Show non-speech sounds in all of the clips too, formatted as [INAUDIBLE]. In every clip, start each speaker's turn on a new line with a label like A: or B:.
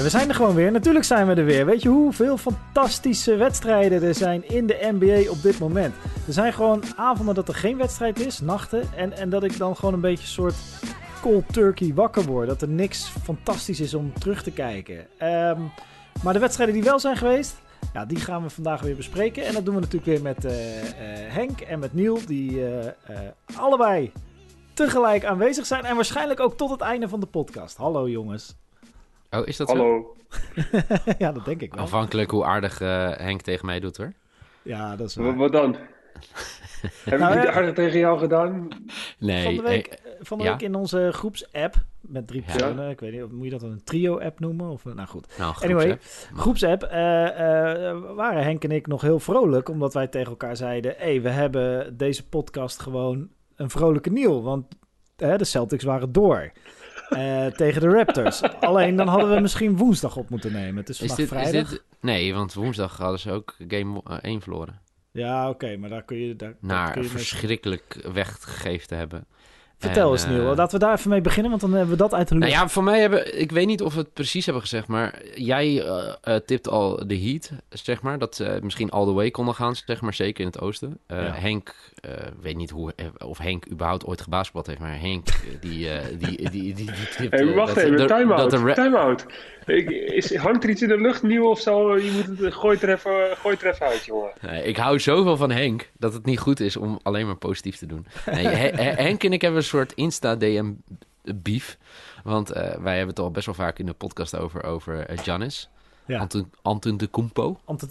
A: En we zijn er gewoon weer. Natuurlijk zijn we er weer. Weet je hoeveel fantastische wedstrijden er zijn in de NBA op dit moment? Er zijn gewoon avonden dat er geen wedstrijd is, nachten. En, en dat ik dan gewoon een beetje een soort cold turkey wakker word. Dat er niks fantastisch is om terug te kijken. Ehm, maar de wedstrijden die wel zijn geweest, ja, die gaan we vandaag weer bespreken. En dat doen we natuurlijk weer met eh, eh, Henk en met Niel, die eh, allebei tegelijk aanwezig zijn. En waarschijnlijk ook tot het einde van de podcast. Hallo jongens.
B: Oh, is dat zo?
C: Hallo. [LAUGHS]
A: ja, dat denk ik wel.
B: Afhankelijk hoe aardig eh, Henk tegen mij doet, hoor.
A: Ja, dat is
C: Wat,
A: waar.
C: wat dan? [LAUGHS] Heb
A: Nou,
C: ik niet aardig tegen jou gedaan?
B: Nee,
A: van de week,
B: eh,
A: van de
B: ja.
A: week in onze groepsapp met drie
B: Ja.
A: personen. Ik weet niet, of- moet je dat een trio-app noemen? Of, nou goed.
B: nou, goed,
A: Anyway, groepsapp eh, eh, waren Henk en ik nog heel vrolijk, omdat wij tegen elkaar zeiden: hey, we hebben deze podcast gewoon een vrolijke nieuw, want de Celtics waren door. Eh, tegen de Raptors. Alleen dan hadden we misschien woensdag op moeten nemen. Het is
B: Is
A: vandaag
B: dit, is
A: vrijdag.
B: dit... Nee, want woensdag hadden ze ook game 1 verloren.
A: Ja, oké, maar daar kun je. Daar,
B: Naar
A: kun je
B: verschrikkelijk weggegeven te hebben.
A: Vertel
B: En,
A: eens, Niel.
B: eh,
A: Laten we daar even mee beginnen, want dan hebben we dat uit de lucht.
B: Nou ja, voor mij hebben... Ik weet niet of we het precies hebben gezegd, maar jij eh eh, tipt al de Heat, zeg maar. Dat ze misschien all the way konden gaan, zeg maar. Zeker in het oosten. Eh,
A: Ja.
B: Henk, eh weet niet hoe, of Henk überhaupt ooit gebasketbald heeft, maar Henk, die, eh, die, die, die, die, [LAUGHS]
C: Hey, wacht
B: dat-
C: even, time-out.
B: dat de Ra-
C: Time-out. Ik, is, hangt er iets in de lucht nieuw of zo? Je moet het, gooi, er even, gooi er even uit, jongen.
B: Nee, ik hou zoveel van Henk dat het niet goed is om alleen maar positief te doen. Nee, He- He- Henk en ik hebben soort Insta-DM-beef. Want eh, wij hebben het al best wel vaak in de podcast over, over eh, Giannis.
A: Ja.
B: Anton, Anton de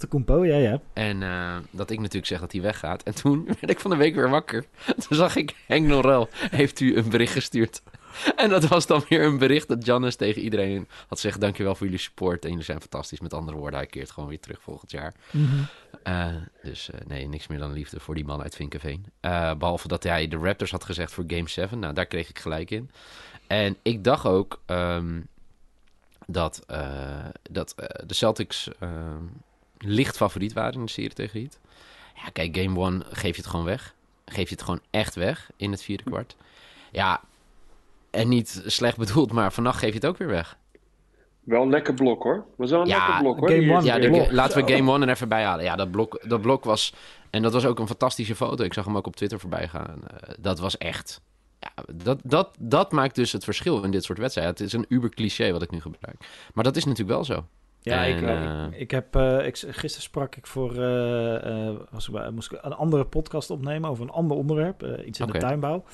B: Kumpo.
A: Ja, ja.
B: En eh, dat ik natuurlijk zeg dat hij weggaat. En toen [LAUGHS] werd ik van de week weer wakker. Toen zag ik Henk Norel heeft u een bericht gestuurd. En dat was dan weer een bericht dat Giannis tegen iedereen had gezegd... dankjewel voor jullie support en jullie zijn fantastisch. Met andere woorden, hij keert gewoon weer terug volgend jaar. Eh, dus eh, nee, niks meer dan liefde voor die man uit Vinkenveen. Eh, behalve dat hij de Raptors had gezegd voor Game 7. Nou, daar kreeg ik gelijk in. En ik dacht ook ehm, dat, dat de Celtics ehm, licht favoriet waren in de serie tegen Heat. Ja, kijk, Game 1 geef je het gewoon weg. Geef je het gewoon echt weg in het vierde kwart. Ja, en niet slecht bedoeld, maar vannacht geef je het ook weer weg.
C: Wel een lekker blok, hoor. Was wel een
B: Ja,
C: lekker blok, hoor.
A: game one.
B: Ja,
C: keer.
B: de-
A: blok.
B: laten we. [LAUGHS] Game 1 er even bij halen. Ja, dat blok, dat blok was... En dat was ook een fantastische foto. Ik zag hem ook op Twitter voorbij gaan. Eh, dat was echt... Ja, dat, dat, dat maakt dus het verschil in dit soort wedstrijden. Het is een uber cliché wat ik nu gebruik. Maar dat is natuurlijk wel zo.
A: Ja, ik,
B: En,
A: eh,
B: eh,
A: ik heb, eh, ik, gisteren sprak ik voor, eh, eh, was ik bij, moest ik een andere podcast opnemen over een ander onderwerp, eh, iets in de tuinbouw.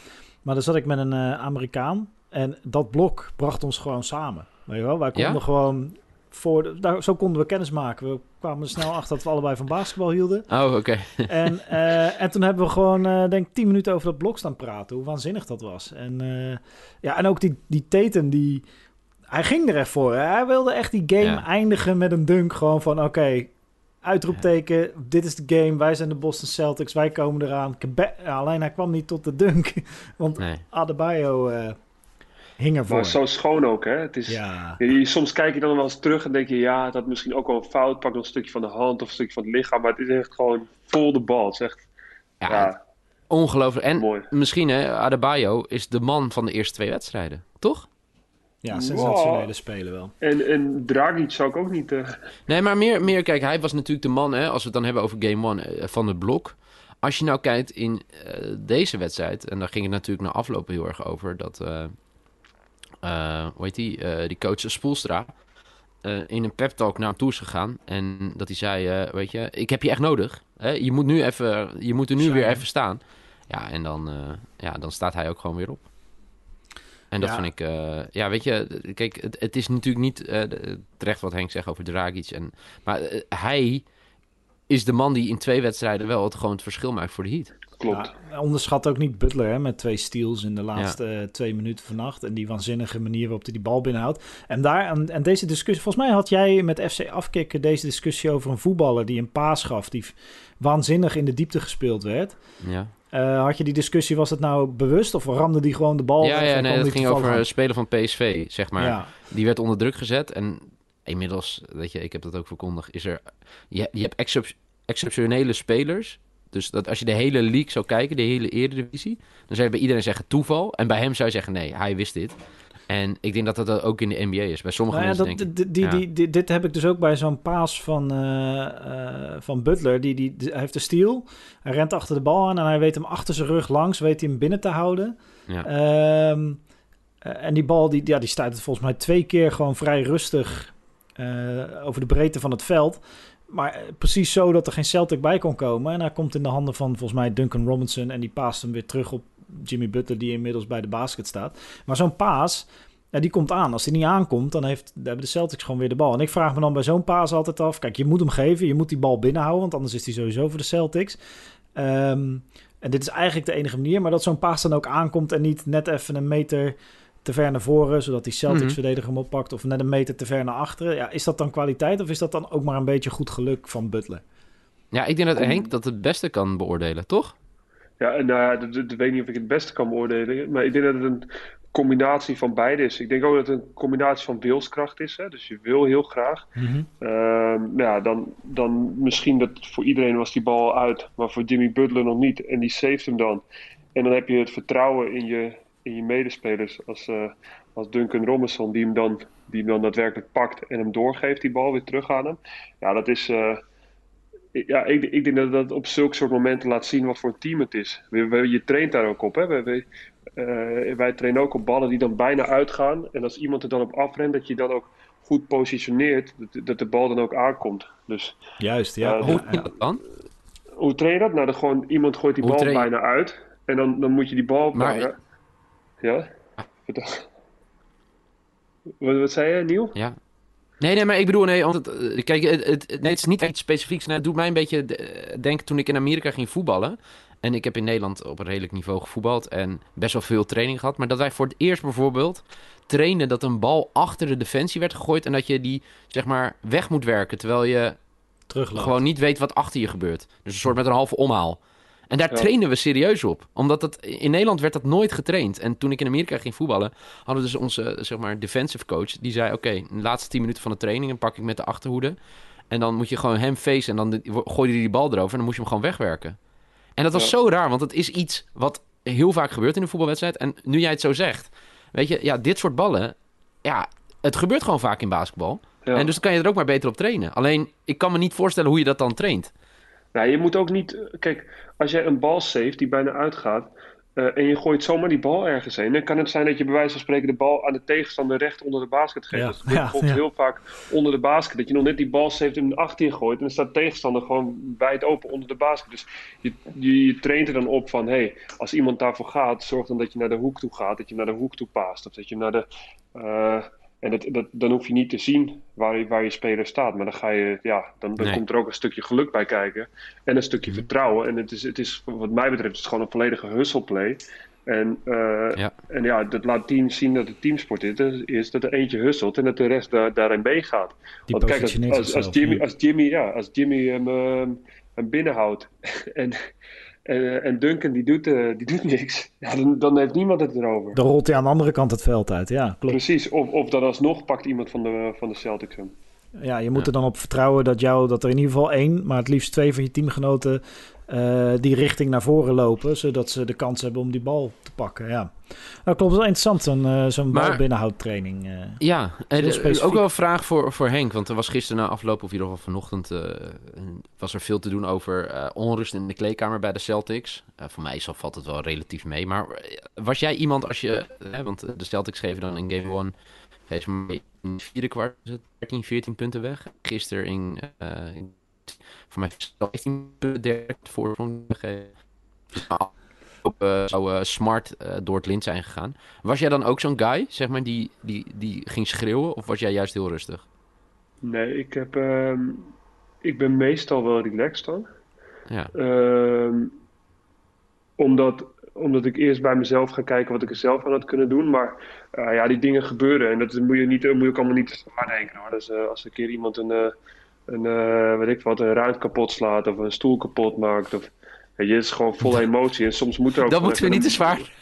A: Maar dan zat ik met een eh, Amerikaan en dat blok bracht ons gewoon samen. Weet je wel, wij konden
B: Ja?
A: gewoon voor, de- daar, zo konden we kennis maken. We kwamen snel achter dat we allebei van basketbal hielden.
B: Oh, oké. [LAUGHS]
A: En, eh, en toen hebben we gewoon, eh, denk ik, tien minuten over dat blok staan praten. Hoe waanzinnig dat was. En, ja, en ook die, die Tatum, die, hij ging er echt voor. hè. Hij wilde echt die game
B: Ja.
A: eindigen met een dunk. Gewoon van, oké, uitroepteken. Dit is de game. Wij zijn de Boston Celtics. Wij komen eraan. Kebe- alleen hij kwam niet tot de dunk. [LAUGHS] Want
B: Nee.
A: Adebayo eh hing ervoor.
C: Maar zo schoon ook, hè. Het is,
A: Ja,
C: je- soms kijk je dan wel eens terug en denk je... Ja, dat had misschien ook wel een fout. Pak nog een stukje van de hand of een stukje van het lichaam. Maar het is echt gewoon vol de bal. Het is echt,
B: Ja,
C: ja,
B: ongelooflijk. En
C: mooi.
B: misschien, hè, Adebayo is de man van de eerste twee wedstrijden. Toch?
A: Ja sensationele
C: Wow.
A: spelen wel.
C: En, en Dragic zou ik ook niet... eh,
B: Nee, maar meer, meer, kijk, hij was natuurlijk de man, hè, als we het dan hebben over Game 1 eh, van het blok. Als je nou kijkt in eh, deze wedstrijd, en daar ging het natuurlijk na afloop heel erg over, dat, eh eh, hoe heet die, eh, die coach Spoelstra eh, in een pep talk naar hem toe is gegaan. En dat hij zei, eh, weet je, ik heb je echt nodig. Hè? Je, moet nu even, je moet er nu weer even staan. Ja, en dan, eh, ja, dan staat hij ook gewoon weer op. En dat
A: Ja.
B: vind ik, eh, ja, weet je, kijk, het, het is natuurlijk niet eh, terecht wat Henk zegt over Dragic. En, maar eh, hij is de man die in twee wedstrijden wel het, gewoon het verschil maakt voor de Heat.
C: klopt.
A: Ja, onderschat ook niet Butler hè, met twee steals in de laatste twee minuten vannacht. En die waanzinnige manier waarop hij die bal binnenhoudt. En, daar, en, en deze discussie, volgens mij had jij met FC Afkikken deze discussie over een voetballer die een paas gaf. Die waanzinnig in de diepte gespeeld werd.
B: Ja,
A: Eh, had je die discussie, was het nou bewust of ramde die gewoon de bal?
B: ja, ja nee, dat ging over speler van PSV, zeg maar.
A: Ja,
B: Die werd onder druk gezet en inmiddels, weet je, ik heb dat ook verkondigd, is er, je, je hebt excep- exceptionele spelers. Dus dat als je de hele league zou kijken, de hele eredivisie, dan zou je bij iedereen zeggen toeval. En bij hem zou je zeggen, nee, hij wist dit. En ik denk dat dat ook in de NBA is. Bij sommige
A: Nou ja,
B: mensen
A: dat,
B: denk ik...
A: die,
B: ja.
A: die, die- dit heb ik dus ook bij zo'n paas van, eh, eh, van Butler. Die, die, hij heeft de steal. Hij rent achter de bal aan en hij weet hem achter zijn rug langs. Weet hij hem binnen te houden.
B: Ja.
A: Ehm, eh, en die bal, die, ja, die staat het volgens mij twee keer gewoon vrij rustig over de breedte van het veld. Maar precies zo dat er geen Celtic bij kon komen. En hij komt in de handen van volgens mij Duncan Robinson. En die paast hem weer terug op Jimmy Butler, die inmiddels bij de basket staat. Maar zo'n paas, ja, die komt aan. Als die niet aankomt, dan, heeft, dan hebben de Celtics gewoon weer de bal. En ik vraag me dan bij zo'n paas altijd af... Kijk, je moet hem geven, je moet die bal binnenhouden... want anders is die sowieso voor de Celtics. Ehm, en dit is eigenlijk de enige manier... maar dat zo'n paas dan ook aankomt... en niet net even een meter te ver naar voren... zodat die
B: Mhm.
A: Celtics-verdediger hem oppakt... of net een meter te ver naar achteren. Ja, is dat dan kwaliteit of is dat dan ook maar een beetje goed geluk van Butler?
B: ja, ik denk dat Henk dat het beste kan beoordelen, toch?
C: Ja, en nou ja, dat, weet ik niet of ik het beste kan beoordelen. Maar ik denk dat het een combinatie van beide is. Ik denk ook dat het een combinatie van wilskracht is. Hè? Dus je wil heel graag. Nou ja, dan, dan misschien dat voor iedereen was die bal uit. Maar voor Jimmy Butler nog niet. En die saved hem dan. En dan heb je het vertrouwen in je, in je medespelers. Als, eh, als Duncan Robinson. Die hem, dan, die hem dan daadwerkelijk pakt. En hem doorgeeft die bal weer terug aan hem. Ja, dat is... eh, ja, ik, ik denk dat dat op zulke soort momenten laat zien wat voor een team het is. We, we- je traint daar ook op. Hè? We, we- eh, wij trainen ook op ballen die dan bijna uitgaan. En als iemand er dan op afrent, dat je dan ook goed positioneert. Dat, dat de bal dan ook aankomt. Dus
A: Juist, ja.
C: Ja,
B: Hoe doe je dat dan?
C: hoe train je dat? Nou, dan gewoon, iemand gooit die
B: Hoe
C: bal
B: train
C: bijna uit. En dan, dan moet je die bal
B: Maar-
C: vangen. Ja? Vertel. Wat, wat zei je, Niel?
B: Ja. Nee, nee, maar ik bedoel, nee, want het, eh, kijk, het, het, nee, het is niet iets specifieks. Nee, het doet mij een beetje eh, denken toen ik in Amerika ging voetballen. En ik heb in Nederland op een redelijk niveau gevoetbald en best wel veel training gehad. Maar dat wij voor het eerst bijvoorbeeld trainden dat een bal achter de defensie werd gegooid. En dat je die, zeg maar, weg moet werken. Terwijl je
A: Terugloopt.
B: gewoon niet weet wat achter je gebeurt. Dus een soort met een halve omhaal. En daar
C: Ja.
B: trainen we serieus op. Omdat dat, in Nederland werd dat nooit getraind. En toen ik in Amerika ging voetballen, hadden we dus onze zeg maar, defensive coach. Die zei, oké, in de laatste 10 minuten van de training... dan pak ik met de achterhoede. En dan moet je gewoon hem facen. En dan de- gooide hij die bal erover. En dan moest je hem gewoon wegwerken. En dat was
C: Ja.
B: zo raar, want het is iets wat heel vaak gebeurt in een voetbalwedstrijd. En nu jij het zo zegt, weet je, ja, dit soort ballen... Ja, het gebeurt gewoon vaak in basketbal.
C: Ja.
B: En dus dan kan je er ook maar beter op trainen. Alleen, ik kan me niet voorstellen hoe je dat dan traint.
C: Nou, je moet ook niet. Kijk, als jij een bal saved die bijna uitgaat. eh, en je gooit zomaar die bal ergens heen. Dan kan het zijn dat je bij wijze van spreken de bal aan de tegenstander recht onder de basket geeft.
A: Ja,
C: dat gebeurt
A: ja,
C: bijvoorbeeld
A: ja.
C: heel vaak onder de basket. Dat je nog net die bal saved en achter je gooit. En dan staat de tegenstander gewoon wijd open onder de basket. Dus je, je, je traint er dan op van: hé, hey, als iemand daarvoor gaat, zorg dan dat je naar de hoek toe gaat. Dat je naar de hoek toe paast. Of dat je naar de. eh, en dat, dat, dan hoef je niet te zien waar, je- waar je speler staat. Maar dan, ga je, ja, dan, dan
B: Nee.
C: komt er ook een stukje geluk bij kijken. En een stukje vertrouwen. En het is, het is, wat mij betreft, het is gewoon een volledige hustle-play. En, eh,
B: Ja.
C: en ja, dat laat teams zien dat het teamsport is, is dat er eentje hustelt en dat de rest daar, daarin meegaat. Want kijk, als, als, Jimmy, als Jimmy, ja, als Jimmy hem, ehm, hem binnenhoudt [LAUGHS] en, en, en Duncan die doet, eh, die [LAUGHS] doet niks, ja, dan, dan heeft niemand het erover.
A: Dan rolt hij aan de andere kant het veld uit. Ja, klopt.
C: Precies, of, of dan alsnog pakt iemand van de, van de Celtics hem.
A: Ja, je moet
B: Ja.
A: er dan op vertrouwen dat, jou, dat er in ieder geval één, maar het liefst twee van je teamgenoten eh, die richting naar voren lopen, zodat ze de kans hebben om die bal te pakken. Ja, dat klopt. wel interessant, zo'n eh, zo'n balbinnenhoudtraining. eh.
B: Ja, en ook wel een vraag voor, voor Henk. Want er was gisteren na afloop, of in ieder geval vanochtend, was er veel te doen over onrust in de kleedkamer bij de Celtics. Voor mij valt het wel relatief mee. Maar was jij iemand als je, want de Celtics geven dan in game 1, geven ze maar in het vierde kwart is het 13, 14 punten weg. Gisteren in, in- voor mij 15 punten derde voor gegeven. Op, eh, zou eh, smart eh, door het lint zijn gegaan. Was jij dan ook zo'n guy, zeg maar, die, die, die ging schreeuwen? Of was jij juist heel rustig?
C: Nee, ik, heb, ehm, ik ben meestal wel relaxed dan.
B: Ja,
C: Ehm, omdat, omdat ik eerst bij mezelf ga kijken wat ik er zelf aan had kunnen doen. Maar eh, ja, die dingen gebeuren. En dat moet je, niet, moet je ook allemaal niet te zwaar denken hoor. Dus als een keer iemand een, een eh, weet ik wat, een ruit kapot slaat of een stoel kapot maakt. Of, weet je, het is gewoon vol emotie. En soms moet er ook
B: dat moeten we niet te zwaar. [LAUGHS]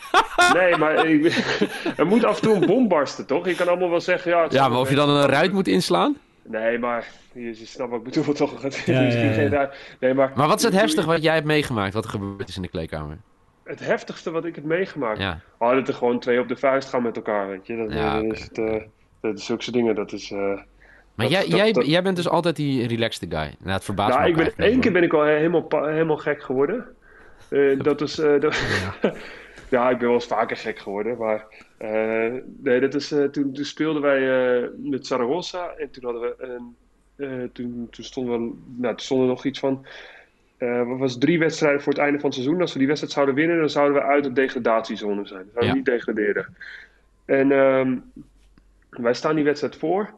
C: Nee, maar ik- [LAUGHS] er moet af en toe een bom barsten, toch? Je kan allemaal wel zeggen, ja...
B: Ja, maar of je dan een ruit moet inslaan?
C: Nee, maar je, je snapt wat ik bedoel toch? Het
A: Ja, ja, ja.
C: Nee, maar...
B: Maar wat is het heftig wat jij hebt meegemaakt, wat er gebeurd is in de kleedkamer?
C: het heftigste wat ik heb meegemaakt.
B: Ja.
C: Oh, dat er gewoon twee op de vuist gaan met elkaar, weet je. Dat,
B: Ja,
C: dat
B: oké.
C: is het, eh, dat is zulke dingen, dat is... eh,
B: Maar
C: Dat-
B: jij,
C: dat-
B: jij,
C: dat-
B: jij bent dus altijd die relaxed guy. Nou, het verbaast
C: nou,
B: me
C: ik ben, één keer ben ik al helemaal, helemaal gek geworden. Eh, [LAUGHS] dat is... eh, dat- [LAUGHS] ja, ik ben wel eens vaker gek geworden, maar... eh, nee, dat is, toen, toen speelden wij met Zaragoza en toen hadden we... een toen, toen stonden we... Nou, toen stonden er nog iets van... wat was drie wedstrijden voor het einde van het seizoen. Als we die wedstrijd zouden winnen, dan zouden we uit de degradatiezone zijn. Dan zouden we
B: Ja.
C: niet degraderen. En ehm, wij staan die wedstrijd voor.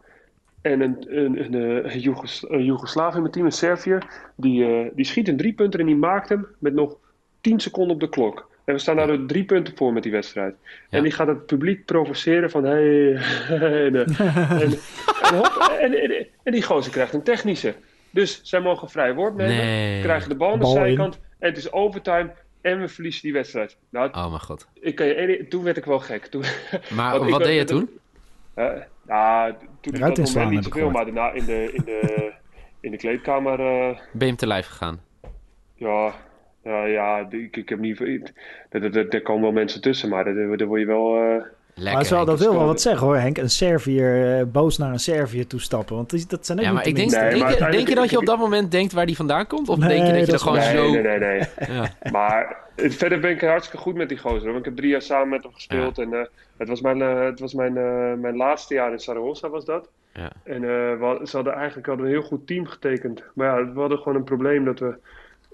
C: En een, een, een, eh, een, Joegos- een Joegoslaaf in mijn team, een Serviër, die, eh, die schiet een driepunter en die maakt hem met nog 10 seconden op de klok. En we staan daar dus drie punten voor met die wedstrijd.
B: Ja.
C: En die gaat het publiek provoceren van... Hey, [LAUGHS] en, eh, [LAUGHS] en, en, hop, en, en, en die gozer krijgt een technische. Dus zij mogen vrij woord nemen,
B: Nee.
C: krijgen de bal aan de zijkant... en het is overtime en we verliezen die wedstrijd. Nou,
B: Oh mijn god.
C: ik kan je toen werd ik wel gek. Toen,
B: Maar [LAUGHS]
C: ik
B: wat deed je toen?
C: Hè? Ja, toen ik dat moment niet zoveel, maar daarna in de, in de, [LAUGHS] in de kleedkamer... eh,
B: Ben je hem te lijf gegaan?
C: ja, ja, ja ik, ik heb niet... Er, er, er komen wel mensen tussen, maar daar, daar word je wel...
B: Lekker.
A: Maar zo,
B: Henk.
A: dat wil wel wat zeggen hoor, Henk. Een Serviër, eh, boos naar een Serviër toestappen. Want die- dat zijn ook
B: Ja,
A: niet
B: maar ik
A: de
B: denk.
C: Nee,
B: denk,
C: maar
B: je, denk je
C: uiteindelijk-
B: dat je op dat moment denkt waar die vandaan komt? Of
A: Nee,
B: denk je dat je
A: dat
B: er gewoon
C: nee,
B: zo...
C: nee, nee, nee. [LAUGHS]
B: Ja.
C: Maar eh, verder ben ik hartstikke goed met die gozer. Want ik heb drie jaar samen met hem gespeeld. En eh, het was, mijn, eh, het was mijn, eh, mijn laatste jaar in Saragossa was dat.
B: Ja.
C: En eh, we hadden, ze hadden eigenlijk hadden we een heel goed team getekend. Maar ja, we hadden gewoon een probleem dat we...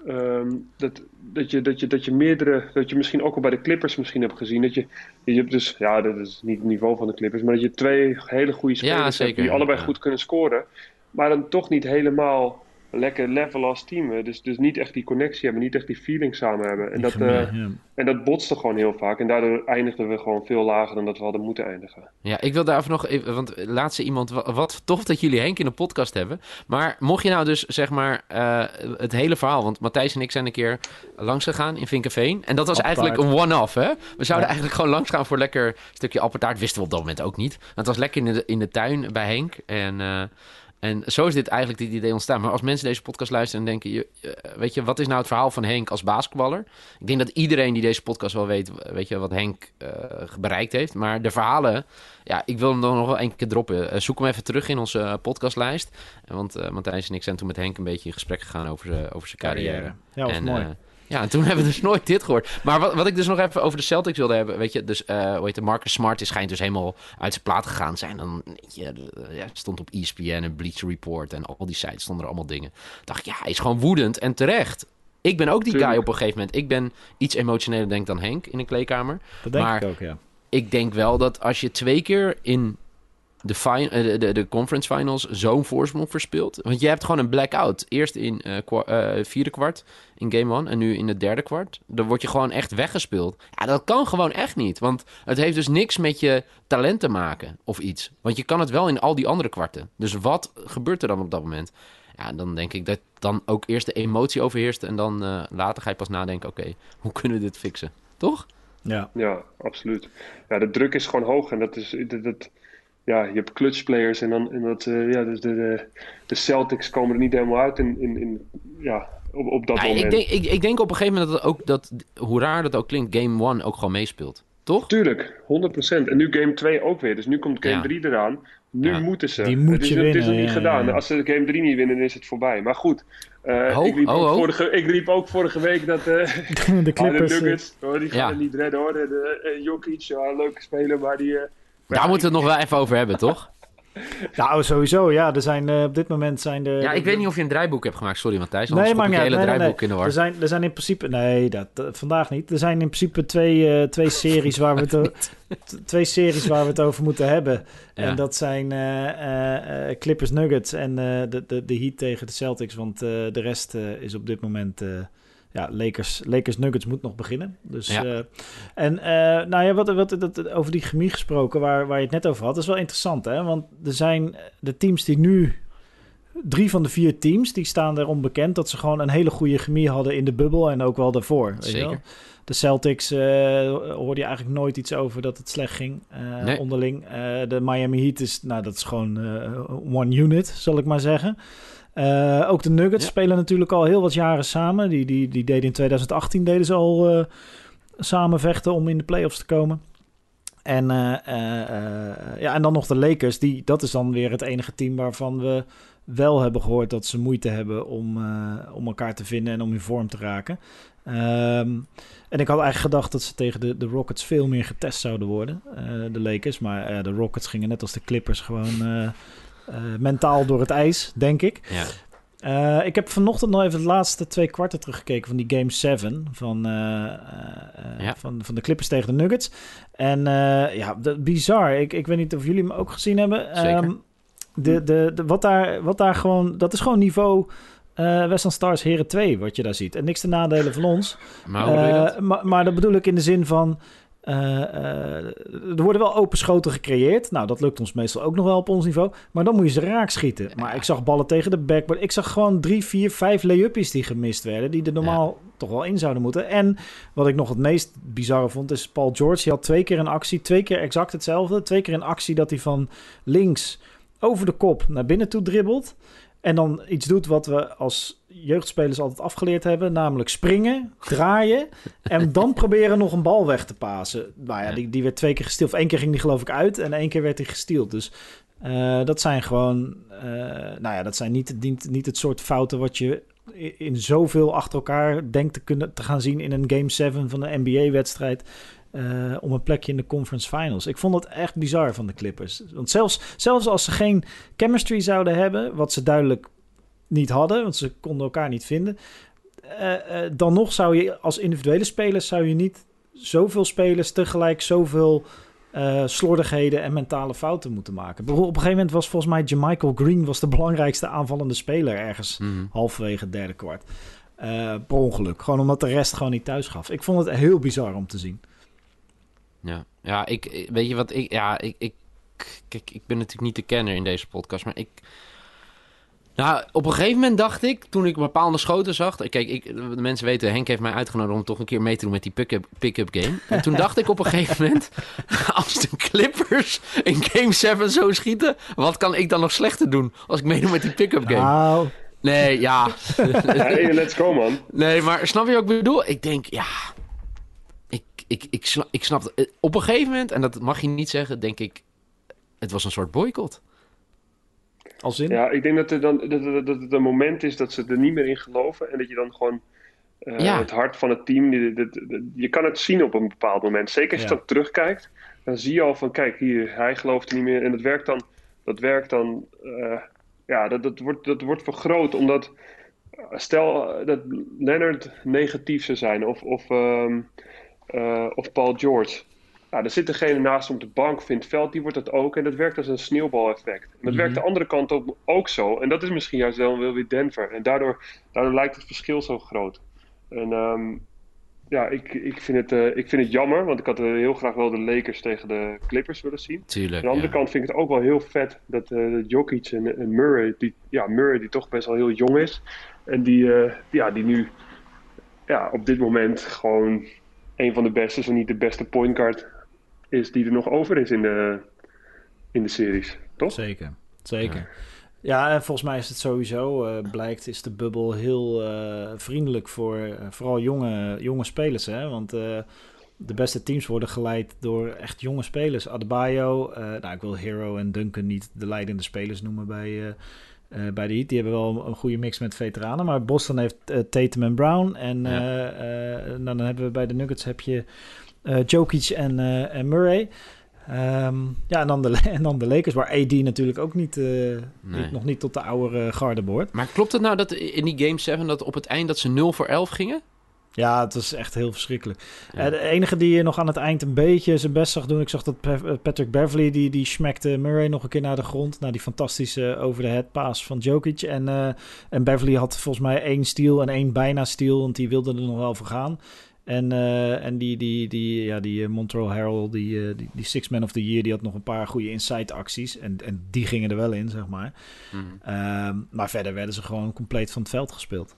C: ehm, dat, dat, je, dat, je, dat je meerdere... Dat je misschien ook al bij de Clippers misschien hebt gezien. Dat je, je hebt dus... Ja, dat is niet het niveau van de Clippers. Maar dat je twee hele goede spelers hebt die allebei
B: ja.
C: goed kunnen scoren. Maar dan toch niet helemaal lekker level als team. Dus, dus niet echt die connectie hebben. Niet echt die feeling samen hebben. En
A: Die
C: dat... eh,
A: ja.
C: en dat botste gewoon heel vaak. En daardoor eindigden we gewoon veel lager dan dat we hadden moeten eindigen.
B: Ja, ik wil daarover nog even, want laatste iemand, wa- wat tof dat jullie Henk in de podcast hebben. Maar mocht je nou dus zeg maar eh, het hele verhaal, want Matthijs en ik zijn een keer langs gegaan in Vinkenveen. En dat was
A: Appeltaart.
B: eigenlijk een one-off, hè? We zouden
A: Ja.
B: eigenlijk gewoon langs gaan voor een lekker stukje appeltaart. Wisten we op dat moment ook niet. Maar het was lekker in de, in de tuin bij Henk. En, eh, en zo is dit eigenlijk dit idee ontstaan. Maar als mensen deze podcast luisteren en denken, je, weet je, wat is nou het verhaal van Henk als basketballer? Ik denk dat iedereen die deze podcast wel weet, weet je, wat Henk eh, bereikt heeft. Maar de verhalen, ja, ik wil hem dan nog wel een keer droppen. Eh, zoek hem even terug in onze eh, podcastlijst. Want eh, Matthijs en ik zijn toen met Henk een beetje in gesprek gegaan over zijn over zijn carrière.
A: Ja, was
B: en,
A: mooi.
B: Ja, en toen [LAUGHS] hebben we dus nooit dit gehoord. Maar wat, wat ik dus nog even over de Celtics wilde hebben, weet je, dus eh hoe heet het, Marcus Smart is schijnt dus helemaal uit zijn plaat gegaan zijn. Dan, je, eh, ja, het stond op ESPN en Bleacher Report en al die sites stonden er allemaal dingen. dacht ja, hij is gewoon woedend en terecht. Ik ben ook die guy op een gegeven moment. Ik ben iets emotioneler denk dan Henk in een kleedkamer.
A: Dat denk
B: maar-
A: ik ook, ja.
B: Ik denk wel dat als je twee keer in de, fin- eh, de, de, de conference finals zo'n voorsprong verspeelt. Want je hebt gewoon een blackout. Eerst in eh kwa- eh, vierde kwart in game one en nu in het derde kwart. Dan word je gewoon echt weggespeeld. Ja, dat kan gewoon echt niet. Want het heeft dus niks met je talent te maken of iets. Want je kan het wel in al die andere kwarten. Dus wat gebeurt er dan op dat moment? Ja, dan denk ik dat dan ook eerst de emotie overheerst. En dan eh, later ga je pas nadenken, oké, hoe kunnen we dit fixen? Toch?
A: Ja,
C: Ja, absoluut. Ja, de druk is gewoon hoog. En dat is... Dat, dat- ja, je hebt clutchplayers en dan... En dat, eh, ja, dus de, de, de Celtics komen er niet helemaal uit in, in, in, ja, op, op dat
B: Ja,
C: moment.
B: ik, denk, ik, ik denk op een gegeven moment dat, het ook, dat, hoe raar dat ook klinkt, Game 1 ook gewoon meespeelt. Toch?
C: Tuurlijk, 100%. En nu game 2 ook weer. Dus nu komt game
B: Ja.
C: 3 eraan. Nu
B: Ja.
C: moeten ze.
A: Die moet
C: het is,
A: je
C: het is nog
A: winnen,
C: niet
A: ja,
C: gedaan.
A: ja, ja.
C: Als ze game 3 niet winnen, dan is het voorbij. Maar goed. eh,
B: Ho,
C: ik, riep
B: ho,
C: ook
B: ho.
C: Vorige, ik riep ook vorige week dat... eh, [LAUGHS]
A: de [LAUGHS]
C: Ah, de
A: Clippers...
C: Nuggets, hoor, die gaan
B: Ja.
C: het niet redden hoor. De, eh, Jokic, ja, leuke speler, maar die...
B: Daar moeten we het nog wel even over hebben, toch? [LAUGHS]
A: Nou, sowieso, ja. Er zijn, eh, op dit moment zijn er...
B: Ja, ik weet niet of je een draaiboek hebt gemaakt. Sorry Matthijs,
A: Nee, maar niet
B: hele.
A: Nee, nee,
B: draaiboek in de war.
A: Er zijn, er zijn in principe... Nee, dat, vandaag niet. Er zijn in principe twee, eh, twee [LAUGHS] series waar we het... o- twee series waar we het over moeten hebben.
B: Ja.
A: En dat zijn eh, Clippers Nuggets en de, de, de Heat tegen de Celtics. Want de rest is op dit moment... ja, Lakers, Lakers Nuggets moet nog beginnen. Dus,
B: Ja.
A: eh, en eh, nou ja, wat, wat, dat, over die chemie gesproken, waar, waar je het net over had, is wel interessant. Hè? Want er zijn de teams die nu drie van de vier teams die staan erom bekend dat ze gewoon een hele goede chemie hadden in de bubbel en ook wel daarvoor. Weet
B: Zeker.
A: wel? De Celtics eh, hoorde je eigenlijk nooit iets over dat het slecht ging
B: Nee.
A: onderling. De Miami Heat is, nou, dat is gewoon one unit, zal ik maar zeggen. Eh, ook de Nuggets
B: Ja.
A: spelen natuurlijk al heel wat jaren samen. Die, die, die deden in 2018 deden ze al, eh, samen vechten om in de playoffs te komen. En, ja, en dan nog de Lakers. Die, dat is dan weer het enige team waarvan we wel hebben gehoord dat ze moeite hebben om, om elkaar te vinden en om in vorm te raken. Ehm, en ik had eigenlijk gedacht dat ze tegen de, de Rockets veel meer getest zouden worden, de Lakers. Maar de Rockets gingen net als de Clippers gewoon mentaal door het ijs, denk ik.
B: Ja.
A: Uh, ik heb vanochtend nog even de laatste twee kwarten teruggekeken van die Game 7 van, uh, uh, ja. van, van de Clippers tegen de Nuggets. En ja, de, bizar. Ik, ik weet niet of jullie hem ook gezien hebben.
B: Zeker.
A: Um, de, de, de, wat, daar, wat daar gewoon, dat is gewoon niveau Western Stars Heren 2, wat je daar ziet. En niks te nadelen van ons.
B: Maar hoe doe je dat?
A: Maar, maar dat bedoel ik in de zin van... Uh, uh, er worden wel open schoten gecreëerd. Nou, dat lukt ons meestal ook nog wel op ons niveau. Maar dan moet je ze raak schieten. Ja. Maar ik zag ballen tegen de backboard. Ik zag gewoon drie, vier, vijf lay-upjes die gemist werden. Die er normaal ja. toch wel in zouden moeten. En wat ik nog het meest bizarre vond, is Paul George. Die had twee keer een actie. Twee keer exact hetzelfde. Twee keer een actie dat hij van links over de kop naar binnen toe dribbelt. En dan iets doet wat we als jeugdspelers altijd afgeleerd hebben. Namelijk springen, draaien. en dan [LAUGHS] proberen nog een bal weg te pasen. Nou ja, die, die werd twee keer gestild. Of één keer ging die geloof ik uit. En één keer werd hij gestield. Dus uh, dat zijn gewoon... Uh, nou ja, dat zijn niet, niet, niet het soort fouten wat je in zoveel achter elkaar denkt te, kunnen, te gaan zien in een Game 7 van een NBA-wedstrijd. Uh, om een plekje in de conference finals. Ik vond het echt bizar van de Clippers. Want zelfs, zelfs als ze geen chemistry zouden hebben, wat ze duidelijk niet hadden, want ze konden elkaar niet vinden. Uh, uh, dan nog zou je als individuele spelers zou je niet zoveel spelers tegelijk zoveel uh, slordigheden en mentale fouten moeten maken. Op een gegeven moment was volgens mij Jamichael Green was de belangrijkste aanvallende speler ergens mm. halverwege het derde kwart. per ongeluk. Gewoon omdat de rest gewoon niet thuis gaf. Ik vond het heel bizar om te zien.
B: Ja, ja ik, weet je wat ik, ja, ik, ik, kijk, ik ben natuurlijk niet de kenner in deze podcast, maar ik, nou, op een gegeven moment dacht ik, toen ik bepaalde schoten zag... Kijk, ik, de mensen weten, Henk heeft mij uitgenodigd om toch een keer mee te doen met die pick-up pick game. En toen dacht ik op een gegeven moment, [LAUGHS] als de Clippers in Game 7 zo schieten... wat kan ik dan nog slechter doen als ik meedoe met die pick-up game?
A: Nou...
B: Nee, [LAUGHS] ja.
C: hey, let's go, man.
B: Nee, maar snap je wat ik bedoel? Ik denk, ja... Ik, ik, ik, snap, ik snap... Op een gegeven moment, en dat mag je niet zeggen, denk ik... Het was een soort boycott.
A: Als in?
C: Ja, ik denk dat, er dan, dat, dat het een moment is dat ze er niet meer in geloven. En dat je dan gewoon uh, ja. het hart van het team. Je kan het zien op een bepaald moment. Zeker als je ja. dan terugkijkt. Dan zie je al van kijk, hier, hij gelooft er niet meer. En het werkt dan. Dat werkt dan. Uh, ja, dat, dat, wordt, dat wordt vergroot. Omdat. Stel dat Leonard negatief zou zijn. Of, of, um, uh, of Paul George. Nou, er zit degene naast hem op de bank, vindt veld, die wordt dat ook. En dat werkt als een sneeuwbaleffect. En dat
B: Mhm.
C: werkt de andere kant ook, ook zo. En dat is misschien juist wel weer Denver. En daardoor, daardoor lijkt het verschil zo groot. En ehm, ja, ik, ik, vind het, uh, ik vind het jammer, want ik had uh, heel graag wel de Lakers tegen de Clippers willen zien.
B: Tuurlijk,
C: Aan de andere
B: ja.
C: kant vind ik het ook wel heel vet dat uh, Jokic en, en, Murray, die, ja, Murray die toch best wel heel jong is. En die, eh, ja, die nu ja, op dit moment gewoon een van de beste, zo niet de beste point guard is die er nog over is in de, in de series, toch?
A: Zeker, zeker. Ja. Ja, en volgens mij is het sowieso, uh, blijkt, is de bubbel heel uh, vriendelijk voor uh, vooral jonge, jonge spelers. Hè? Want uh, de beste teams worden geleid door echt jonge spelers. Adebayo, nou, ik wil Hero en Duncan niet de leidende spelers noemen bij, bij de Heat. Die hebben wel een goede mix met veteranen. Maar Boston heeft Tatum en Brown. En ja. dan hebben we bij de Nuggets heb je Jokic en, en Murray. Um, ja, en dan, de, [LAUGHS] en dan de Lakers, waar AD natuurlijk ook niet, uh, nee. niet nog niet tot de oude garde behoort.
B: Maar klopt het nou dat in die Game 7 dat op het eind dat ze 0 voor 11 gingen?
A: Ja, het was echt heel verschrikkelijk. Ja. Uh, de enige die nog aan het eind een beetje zijn best zag doen... ik zag dat Patrick Beverly, die, die smekte Murray nog een keer naar de grond... naar die fantastische over-the-head pass van Jokic. En, uh, en Beverly had volgens mij één steal en één bijna steal... want die wilde er nog wel voor gaan. En, uh, en die, die, die, ja, die Montreal Herald, die, uh, die, die Six Man of the Year, die had nog een paar goede inside acties. En, en die gingen er wel in, zeg maar.
B: Mm.
A: Uh, maar verder werden ze gewoon compleet van het veld gespeeld.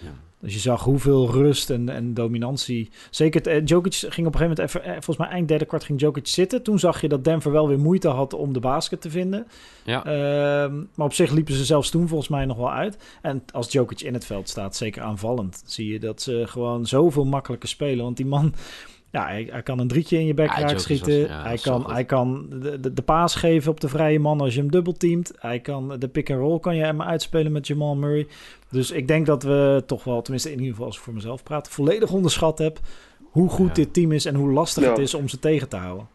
B: Ja.
A: Dus je zag hoeveel rust en, en dominantie. Zeker, uh, Jokic ging op een gegeven moment even, uh, volgens mij eind derde kwart ging Jokic zitten. Toen zag je dat Denver wel weer moeite had om de basket te vinden.
B: Ja.
A: Uh, maar op zich liepen ze zelfs toen volgens mij nog wel uit. En als Jokic in het veld staat, zeker aanvallend, zie je dat ze gewoon zoveel makkelijker spelen. Want die man, Ja, hij, hij kan een drietje in je bek
B: Ja,
A: raak
B: Jokic
A: schieten.
B: was- ja,
A: hij, kan, hij kan de, de, de paas geven op de vrije man als je hem dubbelteamt. Hij kan de pick-and-roll kan je hem uitspelen met Jamal Murray. Dus ik denk dat we toch wel, tenminste in ieder geval als ik voor mezelf praat, volledig onderschat heb hoe goed
B: Ja.
A: dit team is en hoe lastig
C: Ja.
A: het is om ze tegen te houden.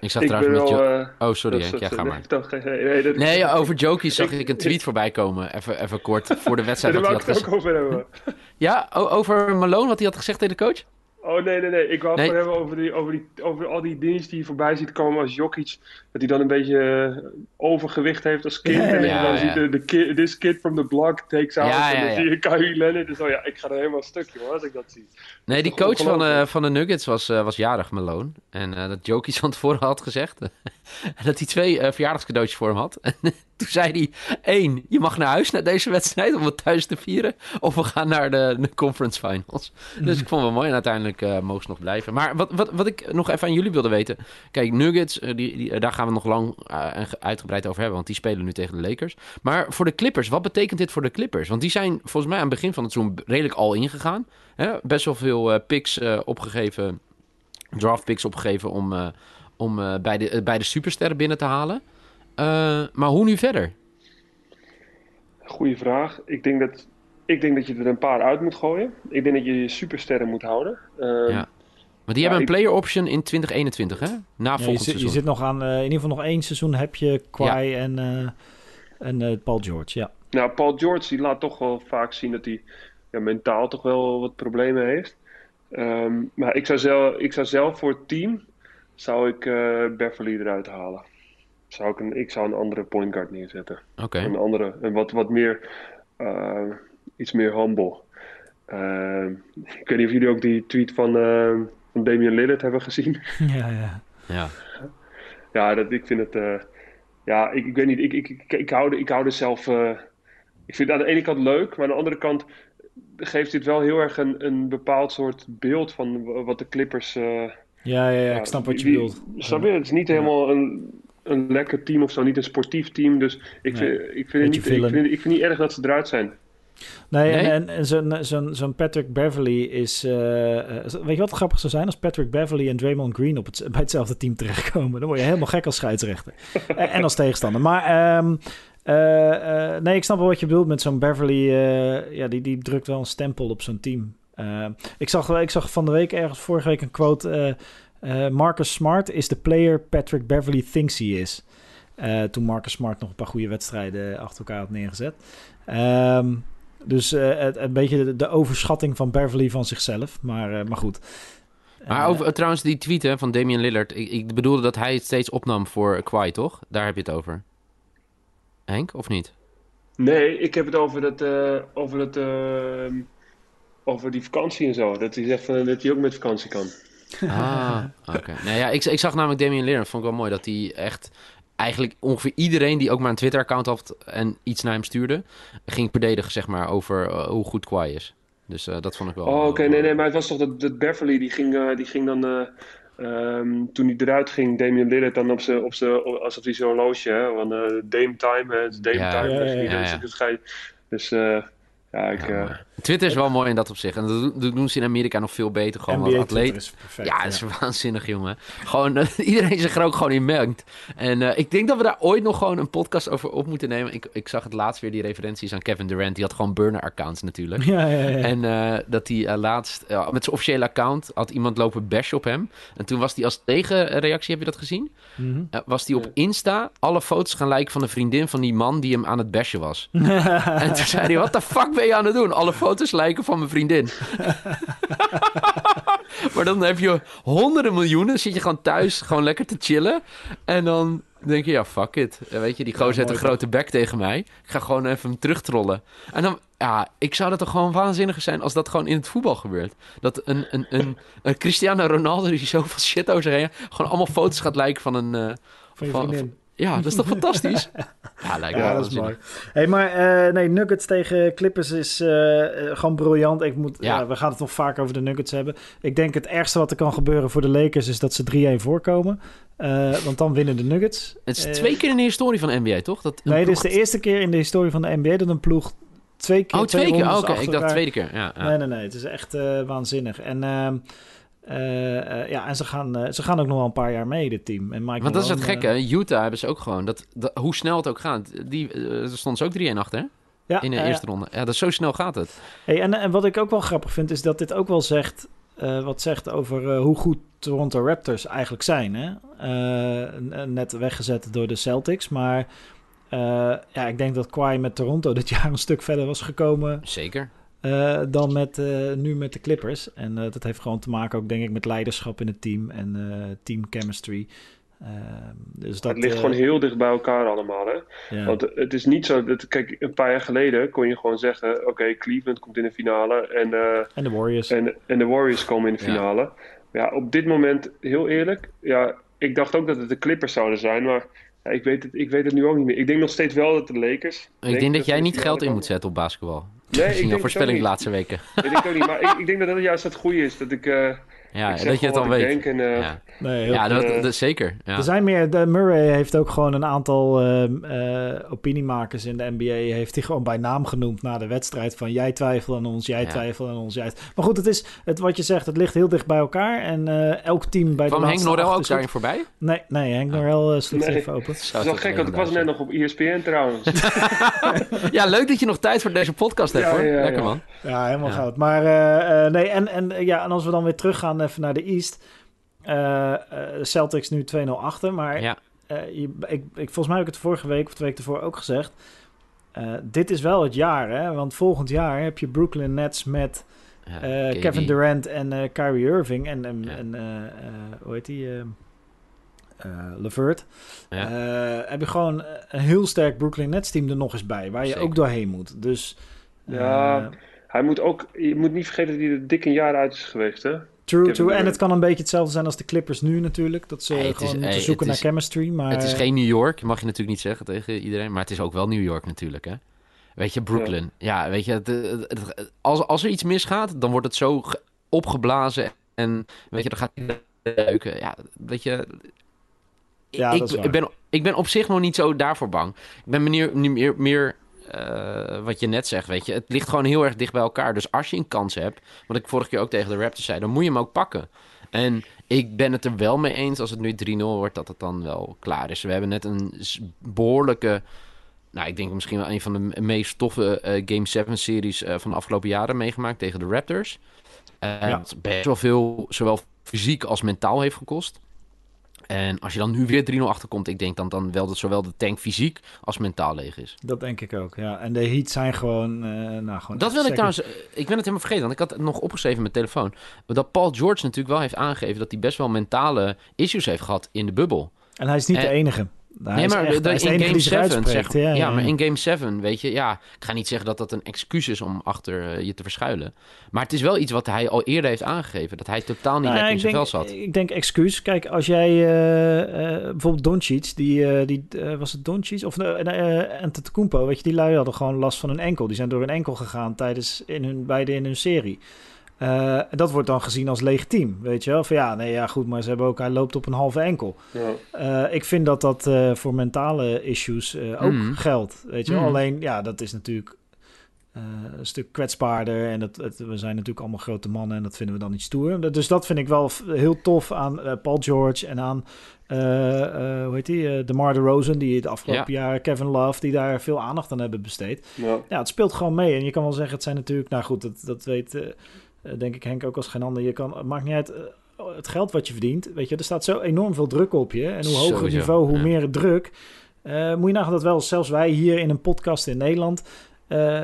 B: Ik zag
C: Ik
B: trouwens met
C: wel...
B: Jo-
C: eh,
B: Oh, sorry Henk, ja, ga
C: nee,
B: maar. [LAUGHS]
C: toch, nee, nee, dat-
B: Nee, ja, over Jokic zag
C: Ik-
B: ik een tweet voorbij komen. Even, even kort, voor de wedstrijd [LAUGHS]
C: daar wou
B: hij
C: ik
B: had
C: het ook over hebben.
B: Ja, over Malone, wat hij had gezegd tegen de coach?
C: Oh nee, nee, nee. Ik wou het
B: Nee.
C: hebben over, die, over, die, over al die dingen die je voorbij ziet komen als Jokic. Dat hij dan een beetje eh, overgewicht heeft als kind.
A: Ja,
C: en
B: ja,
C: dan
B: ja.
C: ziet, de, de kid, this kid from the block takes out.
B: Ja,
C: en dan
B: ja.
C: zie je Kyrie Leonard. Dus oh ja, ik ga er helemaal stuk, joh, als ik dat zie.
B: Nee, die coach van, eh, van de Nuggets was, eh, was jarig, Malone. En eh, dat Jokic [LAUGHS] van tevoren had gezegd. en [LAUGHS] dat hij twee eh, verjaardagscadeautjes voor hem had. [LAUGHS] En toen zei hij... één, je mag naar huis na deze wedstrijd om het thuis te vieren. Of we gaan naar de, conference finals. Dus ik vond het wel mooi. En uiteindelijk eh, mogen ze nog blijven. Maar wat, wat, wat ik nog even aan jullie wilde weten. Kijk, Nuggets, eh, die, die, eh, daar gaan we nog lang uitgebreid over hebben. Want die spelen nu tegen de Lakers. Maar voor de Clippers, wat betekent dit voor de Clippers? Want die zijn volgens mij aan het begin van het seizoen redelijk al ingegaan. Hè? Best wel veel picks opgegeven. Draft picks opgegeven om, om bij, de, bij de supersterren binnen te halen. Eh, maar hoe nu verder?
C: Goeie vraag. Ik denk, dat, ik denk dat je er een paar uit moet gooien. Ik denk dat je je supersterren moet houden. Ehm,
B: Ja. Want die
C: Ja,
B: hebben een
C: ik-
B: player option in 2021, hè? Na
A: Ja,
B: volgend
A: zit, je
B: seizoen.
A: zit nog aan, eh, in ieder geval nog één seizoen heb je Kawhi en, eh, en eh, Paul George. Ja.
C: Nou, Paul George die laat toch wel vaak zien dat hij ja, mentaal toch wel wat problemen heeft. Ehm, maar ik zou, zelf, ik zou zelf voor het team zou ik eh, Beverly eruit halen. Zou ik, een, ik zou een andere point guard neerzetten.
B: Oké.
C: Een andere, een wat, wat meer, eh, iets meer humble. Ehm, ik weet niet of jullie ook die tweet van, eh, van Damian Lillard hebben gezien. [LAUGHS] [LAUGHS]
A: ja, ja.
B: Ja.
C: Ja, dat, ik vind het. eh, ja, ik, ik weet niet. Ik, ik, ik, ik, hou, er- ik hou er zelf. eh, ik vind het aan de ene kant leuk, maar aan de andere kant geeft dit wel heel erg een, een bepaald soort beeld van wat de Clippers. eh,
A: Ja, ja, ja, ik snap wat je
C: wie-
A: bedoelt.
C: Snap je? Het is niet helemaal een, een lekker team of zo, niet een sportief team. Dus ik
A: Nee,
C: vind, ik vind, het niet, ik, vind, ik vind niet erg dat ze eruit zijn.
A: Nee,
B: Nee?
A: en, en, zo'n, zo'n, zo'n Patrick Beverly is... eh, eh, weet je wat grappig zou zijn? Als Patrick Beverly en Draymond Green op het, bij hetzelfde team terechtkomen. Dan word je helemaal gek als scheidsrechter. [LAUGHS] en, en als tegenstander. Maar ehm, eh, eh, nee, ik snap wel wat je bedoelt met zo'n Beverly. eh, ja, die, die drukt wel een stempel op zo'n team. Ehm, ik, zag, ik zag van de week ergens, vorige week, een quote... eh, Marcus Smart is de player Patrick Beverly thinks he is. Eh, toen Marcus Smart nog een paar goede wedstrijden achter elkaar had neergezet. Ehm, dus eh, het, een beetje de, de overschatting van Beverly van zichzelf. Maar, eh, maar goed.
B: Maar over, trouwens, die tweet hè, van Damian Lillard. Ik, ik bedoelde dat hij het steeds opnam voor Kawhi, toch? Daar heb je het over. Henk, of niet?
C: Nee, ik heb het over, dat, eh, over, dat, over die vakantie en zo. Dat hij zegt van, dat hij ook met vakantie kan.
B: Ah, [LAUGHS] oké. Nee, ja, ik, ik zag namelijk Damian Lillard. Vond ik wel mooi dat hij echt... Eigenlijk ongeveer iedereen die ook maar een Twitter-account had en iets naar hem stuurde... ging verdedigen, zeg maar, over eh, hoe goed Kawhi is. Dus eh, dat vond ik wel...
C: Oh, oké, nee, nee, maar het was toch dat, dat Beverly, die ging, eh, die ging dan, eh, ehm, toen hij eruit ging, Damian Lillard dan op zijn, op zijn, alsof hij zo'n horloge, hè, van eh, Dame Time, hè, het is Dame
B: Ja,
C: Time.
A: ja,
C: Dus,
A: ja,
C: die-
B: ja,
C: dus-
B: ja.
C: dus ga- dus, eh, ja, ik, eh.
B: Twitter is wel mooi in dat opzicht. En dat doen- ze in Amerika nog veel beter. Gewoon
A: NBA
B: als atleet.
A: Twitter is perfect.
B: Ja, dat is waanzinnig, jongen. Gewoon, eh, [LAUGHS] iedereen zich er ook gewoon in mengt. En eh, ik denk dat we daar ooit nog gewoon een podcast over op moeten nemen. Ik, ik zag het laatst weer, die referenties aan Kevin Durant. Die had gewoon burner-accounts natuurlijk.
A: Ja, ja, ja.
B: En eh, dat hij laatst, met zijn officiële account, had iemand lopen bash op hem. En toen was hij als tegenreactie, heb je dat gezien?
A: Mhm.
B: Was hij op Insta alle foto's gaan lijken van een vriendin van die man die hem aan het bashen was. [LAUGHS] en toen zei hij, wat de fuck ben je aan het doen? Alle foto's lijken van mijn vriendin. [LAUGHS] maar dan heb je honderden miljoenen, zit je gewoon thuis, gewoon lekker te chillen. En dan denk je, ja, fuck it. Eh, Weet je, die gozer heeft een grote bek tegen mij. Ik ga gewoon even hem terugtrollen. En dan, ja, ik zou dat toch gewoon waanzinniger zijn als dat gewoon in het voetbal gebeurt. Dat een, een, een, een Cristiano Ronaldo die zoveel shit over zich heen, gewoon allemaal foto's gaat lijken van een... eh,
A: Van je
B: van-. Ja, dat is toch fantastisch? [LAUGHS] Ja, lijkt me
A: Ja, dat is mooi. Hey, maar eh, nee, Nuggets tegen Clippers is eh, eh, gewoon briljant. Ik moet,
B: Ja.
A: ja, we gaan het nog vaak over de Nuggets hebben. Ik denk het ergste wat er kan gebeuren voor de Lakers is dat ze 3-1 voorkomen. Want dan winnen de Nuggets.
B: Het is twee keer in de historie van de NBA, toch? Dat
A: Nee, dit is de eerste keer in de historie van de NBA dat een ploeg twee keer.
B: Oh, twee keer? Oh, Oké, ik dacht tweede keer. Ja, ja.
A: Nee, nee, nee. Het is echt waanzinnig. En ehm, ja, en ze gaan, ze gaan ook nog wel een paar jaar mee, dit team. En
B: Mike Want dat is het gekke, Utah hebben ze ook gewoon. Dat, hoe snel het ook gaat. Die, er stond ze ook 3 en achter, hè? Ja, in de eerste ronde. Ja, dat zo snel gaat het.
A: Hey, en, en wat ik ook wel grappig vind, is dat dit ook wel zegt... wat zegt over hoe goed Toronto Raptors eigenlijk zijn. Hè? net weggezet door de Celtics, maar ja, ik denk dat Kawhi met Toronto dit jaar een stuk verder was gekomen.
B: Zeker.
A: Uh, dan met, uh, nu met de Clippers. En dat heeft gewoon te maken ook, denk ik, met leiderschap in het team en team chemistry.
C: dus dat, het ligt gewoon heel dicht bij elkaar allemaal. Hè? Want het is niet zo dat, kijk, een paar jaar geleden kon je gewoon zeggen: oké, Cleveland komt in de finale en,
A: en de Warriors.
C: En, en de Warriors komen in de finale. Ja. ja, op dit moment, heel eerlijk, ja, ik dacht ook dat het de Clippers zouden zijn, maar ik, weet het, ik weet het nu ook niet meer. Ik denk nog steeds wel dat de Lakers...
B: Ik denk, dat, jij niet geld in moet zetten op basketbal. Nee, ik denk voorspelling de laatste weken.
C: Weet ik ook niet, maar ik, ik denk dat dat juist het goede is. Dat ik... Uh,
B: ja, dat je het al weet.
C: En, uh,
B: ja, nee, ja dat, dat, zeker. Ja.
A: Er zijn meer. De Murray heeft ook gewoon een aantal uh, opiniemakers in de NBA. Heeft hij gewoon bij naam genoemd na de wedstrijd. Van jij twijfelt aan ons, jij ja. twijfelt aan ons. Jij... Maar goed, het is het, wat je zegt. Het ligt heel dicht bij elkaar. En elk team bij
B: Kwam de Henk Norel ook daarin voorbij?
A: Nee, nee Henk oh. Norel sloeg nee. even open.
C: Dat is wel gek, want ik was net nog op ESPN trouwens. [LAUGHS]
B: ja, leuk dat je nog tijd voor deze podcast hebt hoor. Lekker man.
A: Ja, helemaal goud. Maar nee, en, en, ja, en als we dan weer teruggaan even naar de East. Uh, Celtics nu 2-0 achter. Maar ja. uh, je, ik, ik, volgens mij heb ik het vorige week of twee weken ervoor ook gezegd. dit is wel het jaar, hè? Want volgend jaar heb je Brooklyn Nets met ja, Kevin Durant en Kyrie Irving. En, en, ja. en hoe heet die? Levert. Ja. heb je gewoon een heel sterk Brooklyn Nets team er nog eens bij. Waar je Zeker. ook doorheen moet. Dus...
C: Ja, hij moet ook... Je moet niet vergeten dat hij er dik een jaar uit is geweest, hè?
A: True, true. En het kan een beetje hetzelfde zijn als de Clippers nu natuurlijk. Dat ze gewoon moeten zoeken naar chemistry. Maar...
B: Het is geen New York, mag je natuurlijk niet zeggen tegen iedereen. Maar het is ook wel New York natuurlijk, hè. Weet je, Brooklyn. Ja, weet je, als, als er iets misgaat, dan wordt het zo opgeblazen. En weet je, dan gaat het leuken. Ja, weet je... Ja, ik, ik, ben, ik ben op zich nog niet zo daarvoor bang. Ik ben meer, meer, meer uh, wat je net zegt, weet je. Het ligt gewoon heel erg dicht bij elkaar. Dus als je een kans hebt, wat ik vorige keer ook tegen de Raptors zei, dan moet je hem ook pakken. En ik ben het er wel mee eens als het nu 3-0 wordt, dat het dan wel klaar is. We hebben net een behoorlijke, nou ik denk misschien wel een van de meest toffe uh, Game 7 series uh, van de afgelopen jaren meegemaakt tegen de Raptors. En ja. best wel veel, zowel fysiek als mentaal heeft gekost. En als je dan nu weer 3-0 achterkomt, ik denk dan, dan wel dat zowel de tank fysiek als mentaal leeg is.
A: Dat denk ik ook, ja. En de Heat zijn gewoon... Uh, nou, gewoon
B: dat wil ik trouwens... Eh, ik ben het helemaal vergeten, want ik had het nog opgeschreven met mijn telefoon. Dat Paul George natuurlijk wel heeft aangegeven dat hij best wel mentale issues heeft gehad in de bubbel.
A: En hij is niet de enige
B: nee, maar in Game 7 zeg, ja, ja, maar in Game 7, weet je, ja, ik ga niet zeggen dat dat een excuus is om achter uh, je te verschuilen. Maar het is wel iets wat hij al eerder heeft aangegeven, dat hij totaal niet nou, lekker in zijn vel zat.
A: Ik denk excuus. Kijk, als jij uh, uh, bijvoorbeeld Doncic, die, die was het Doncic of uh, Antetokounmpo, weet je, die lui hadden gewoon last van een enkel. Die zijn door een enkel gegaan tijdens in hun beide in hun serie. Uh, dat wordt dan gezien als legitiem, weet je wel? Van ja, nee, ja, goed, maar ze hebben ook, hij loopt op een halve enkel. Ja. Uh, ik vind dat dat uh, voor mentale issues ook mm. geldt, weet je wel? Mm. Alleen, ja, dat is natuurlijk een stuk kwetsbaarder en dat, het, we zijn natuurlijk allemaal grote mannen en dat vinden we dan niet stoer. Dus dat vind ik wel heel tof aan Paul George en aan, hoe heet die, DeMar DeRozan, die het afgelopen ja. jaar, Kevin Love, die daar veel aandacht aan hebben besteed. Ja. ja, het speelt gewoon mee en je kan wel zeggen, het zijn natuurlijk, nou goed, dat, dat weet eh, denk ik Henk ook als geen ander. Je kan, het maakt niet uit eh, het geld wat je verdient. Weet je, er staat zo enorm veel druk op je. En hoe hoger het niveau, hoe meer druk. Uh, moet je nagaan dat wel, zelfs wij hier in een podcast in Nederland uh,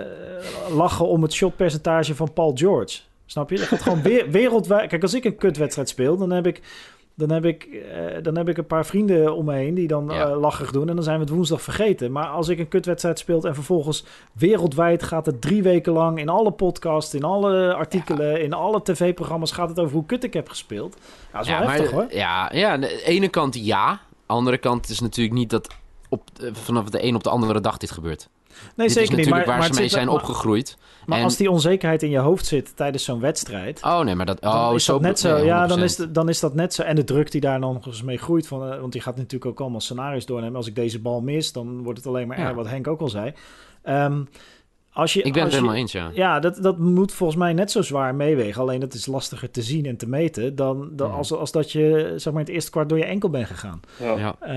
A: lachen om het shotpercentage van Paul George. Snap je? Dat gaat gewoon weer, wereldwijd. Kijk, als ik een kutwedstrijd speel, dan heb ik dan heb, ik, uh, dan heb ik een paar vrienden om me heen die dan ja. uh, lachig doen. En dan zijn we het woensdag vergeten. Maar als ik een kutwedstrijd speel en vervolgens wereldwijd gaat het drie weken lang in alle podcasts, in alle artikelen, in alle tv-programma's gaat het over hoe kut ik heb gespeeld. Ja, dat is wel heftig hoor.
B: Ja, ja, aan de ene kant ja. andere kant is natuurlijk niet dat op, vanaf de een op de andere dag dit gebeurt.
A: Nee,
B: dit
A: zeker
B: niet.
A: Maar,
B: waar ze mee zijn opgegroeid.
A: Maar als die onzekerheid in je hoofd zit tijdens zo'n wedstrijd.
B: Oh nee, maar dat. Oh,
A: is zo, dat net zo. ja, dan is, dan is dat net zo. En de druk die daar nog eens mee groeit. Van, uh, want die gaat natuurlijk ook allemaal scenario's doornemen. Als ik deze bal mis, dan wordt het alleen maar ja. wat Henk ook al zei. Um, als je,
B: Ik ben
A: als
B: het
A: je-
B: helemaal eens, ja.
A: Ja, dat, dat moet volgens mij net zo zwaar meewegen. Alleen dat is lastiger te zien en te meten dan, dan
B: Ja.
A: als, als dat je zeg maar, in het eerste kwart door je enkel bent gegaan.
C: Ja.
B: Ja.
A: Eh,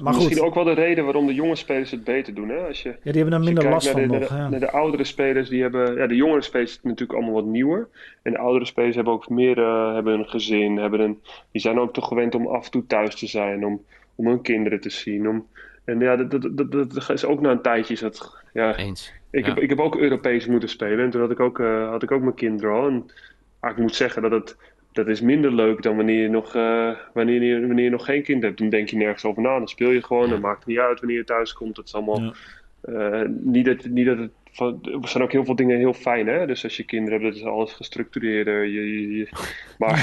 A: maar
C: Misschien
A: goed,
C: ook wel de reden waarom de jonge spelers het beter doen. Hè? Als je,
A: ja, die hebben er
C: je
A: minder last van
C: de,
A: nog.
C: de,
A: ja.
C: de oudere spelers, die hebben... Ja, de jongere spelers zijn natuurlijk allemaal wat nieuwer. En de oudere spelers hebben ook meer... eh, hebben een gezin, hebben een, die zijn ook toch gewend om af en toe thuis te zijn. Om, om hun kinderen te zien. Om, en ja, dat, dat, dat, dat is ook na een tijdje... Is dat, ja,
B: Eens.
C: ik, heb, ik heb ook Europees moeten spelen. En toen had ik ook, eh, had ik ook mijn al. En ah, ik moet zeggen dat het... Dat is minder leuk dan wanneer je, nog, eh, wanneer, je, wanneer je nog geen kind hebt. Dan denk je nergens over na. Dan speel je gewoon. Dan maakt het niet uit wanneer je thuis komt. Het is allemaal...
A: Ja.
C: eh, niet, dat, niet dat het... Van, er zijn ook heel veel dingen heel fijn, hè? Dus als je kinderen hebt, dat is alles gestructureerder. Je, je, je- [LAUGHS] maar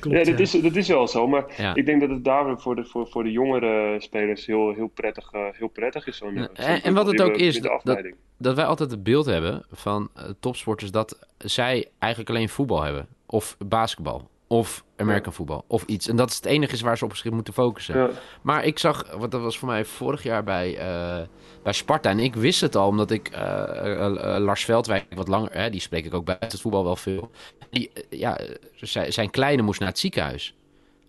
A: Klopt,
C: ja, dat,
A: ja.
C: is, dat is wel zo. Maar
B: Ja.
C: ik denk dat het daar voor de, voor, voor de jongere spelers heel, heel, prettig, eh, heel prettig is. Zo'n,
B: Ja,
C: zo'n
B: en- en wat het ook is, dat-. Dat wij altijd het beeld hebben van eh, topsporters dat zij eigenlijk alleen voetbal hebben. Of basketbal. Of American voetbal. Of iets. En dat is het enige waar ze op zich moeten focussen.
C: Ja.
B: Maar ik zag, want dat was voor mij vorig jaar bij, eh, bij Sparta. En ik wist het al, omdat ik eh, eh, Lars Veldwijk wat langer, hè, die spreek ik ook buiten het voetbal wel veel. Die, ja, zijn, kleine moest naar het ziekenhuis.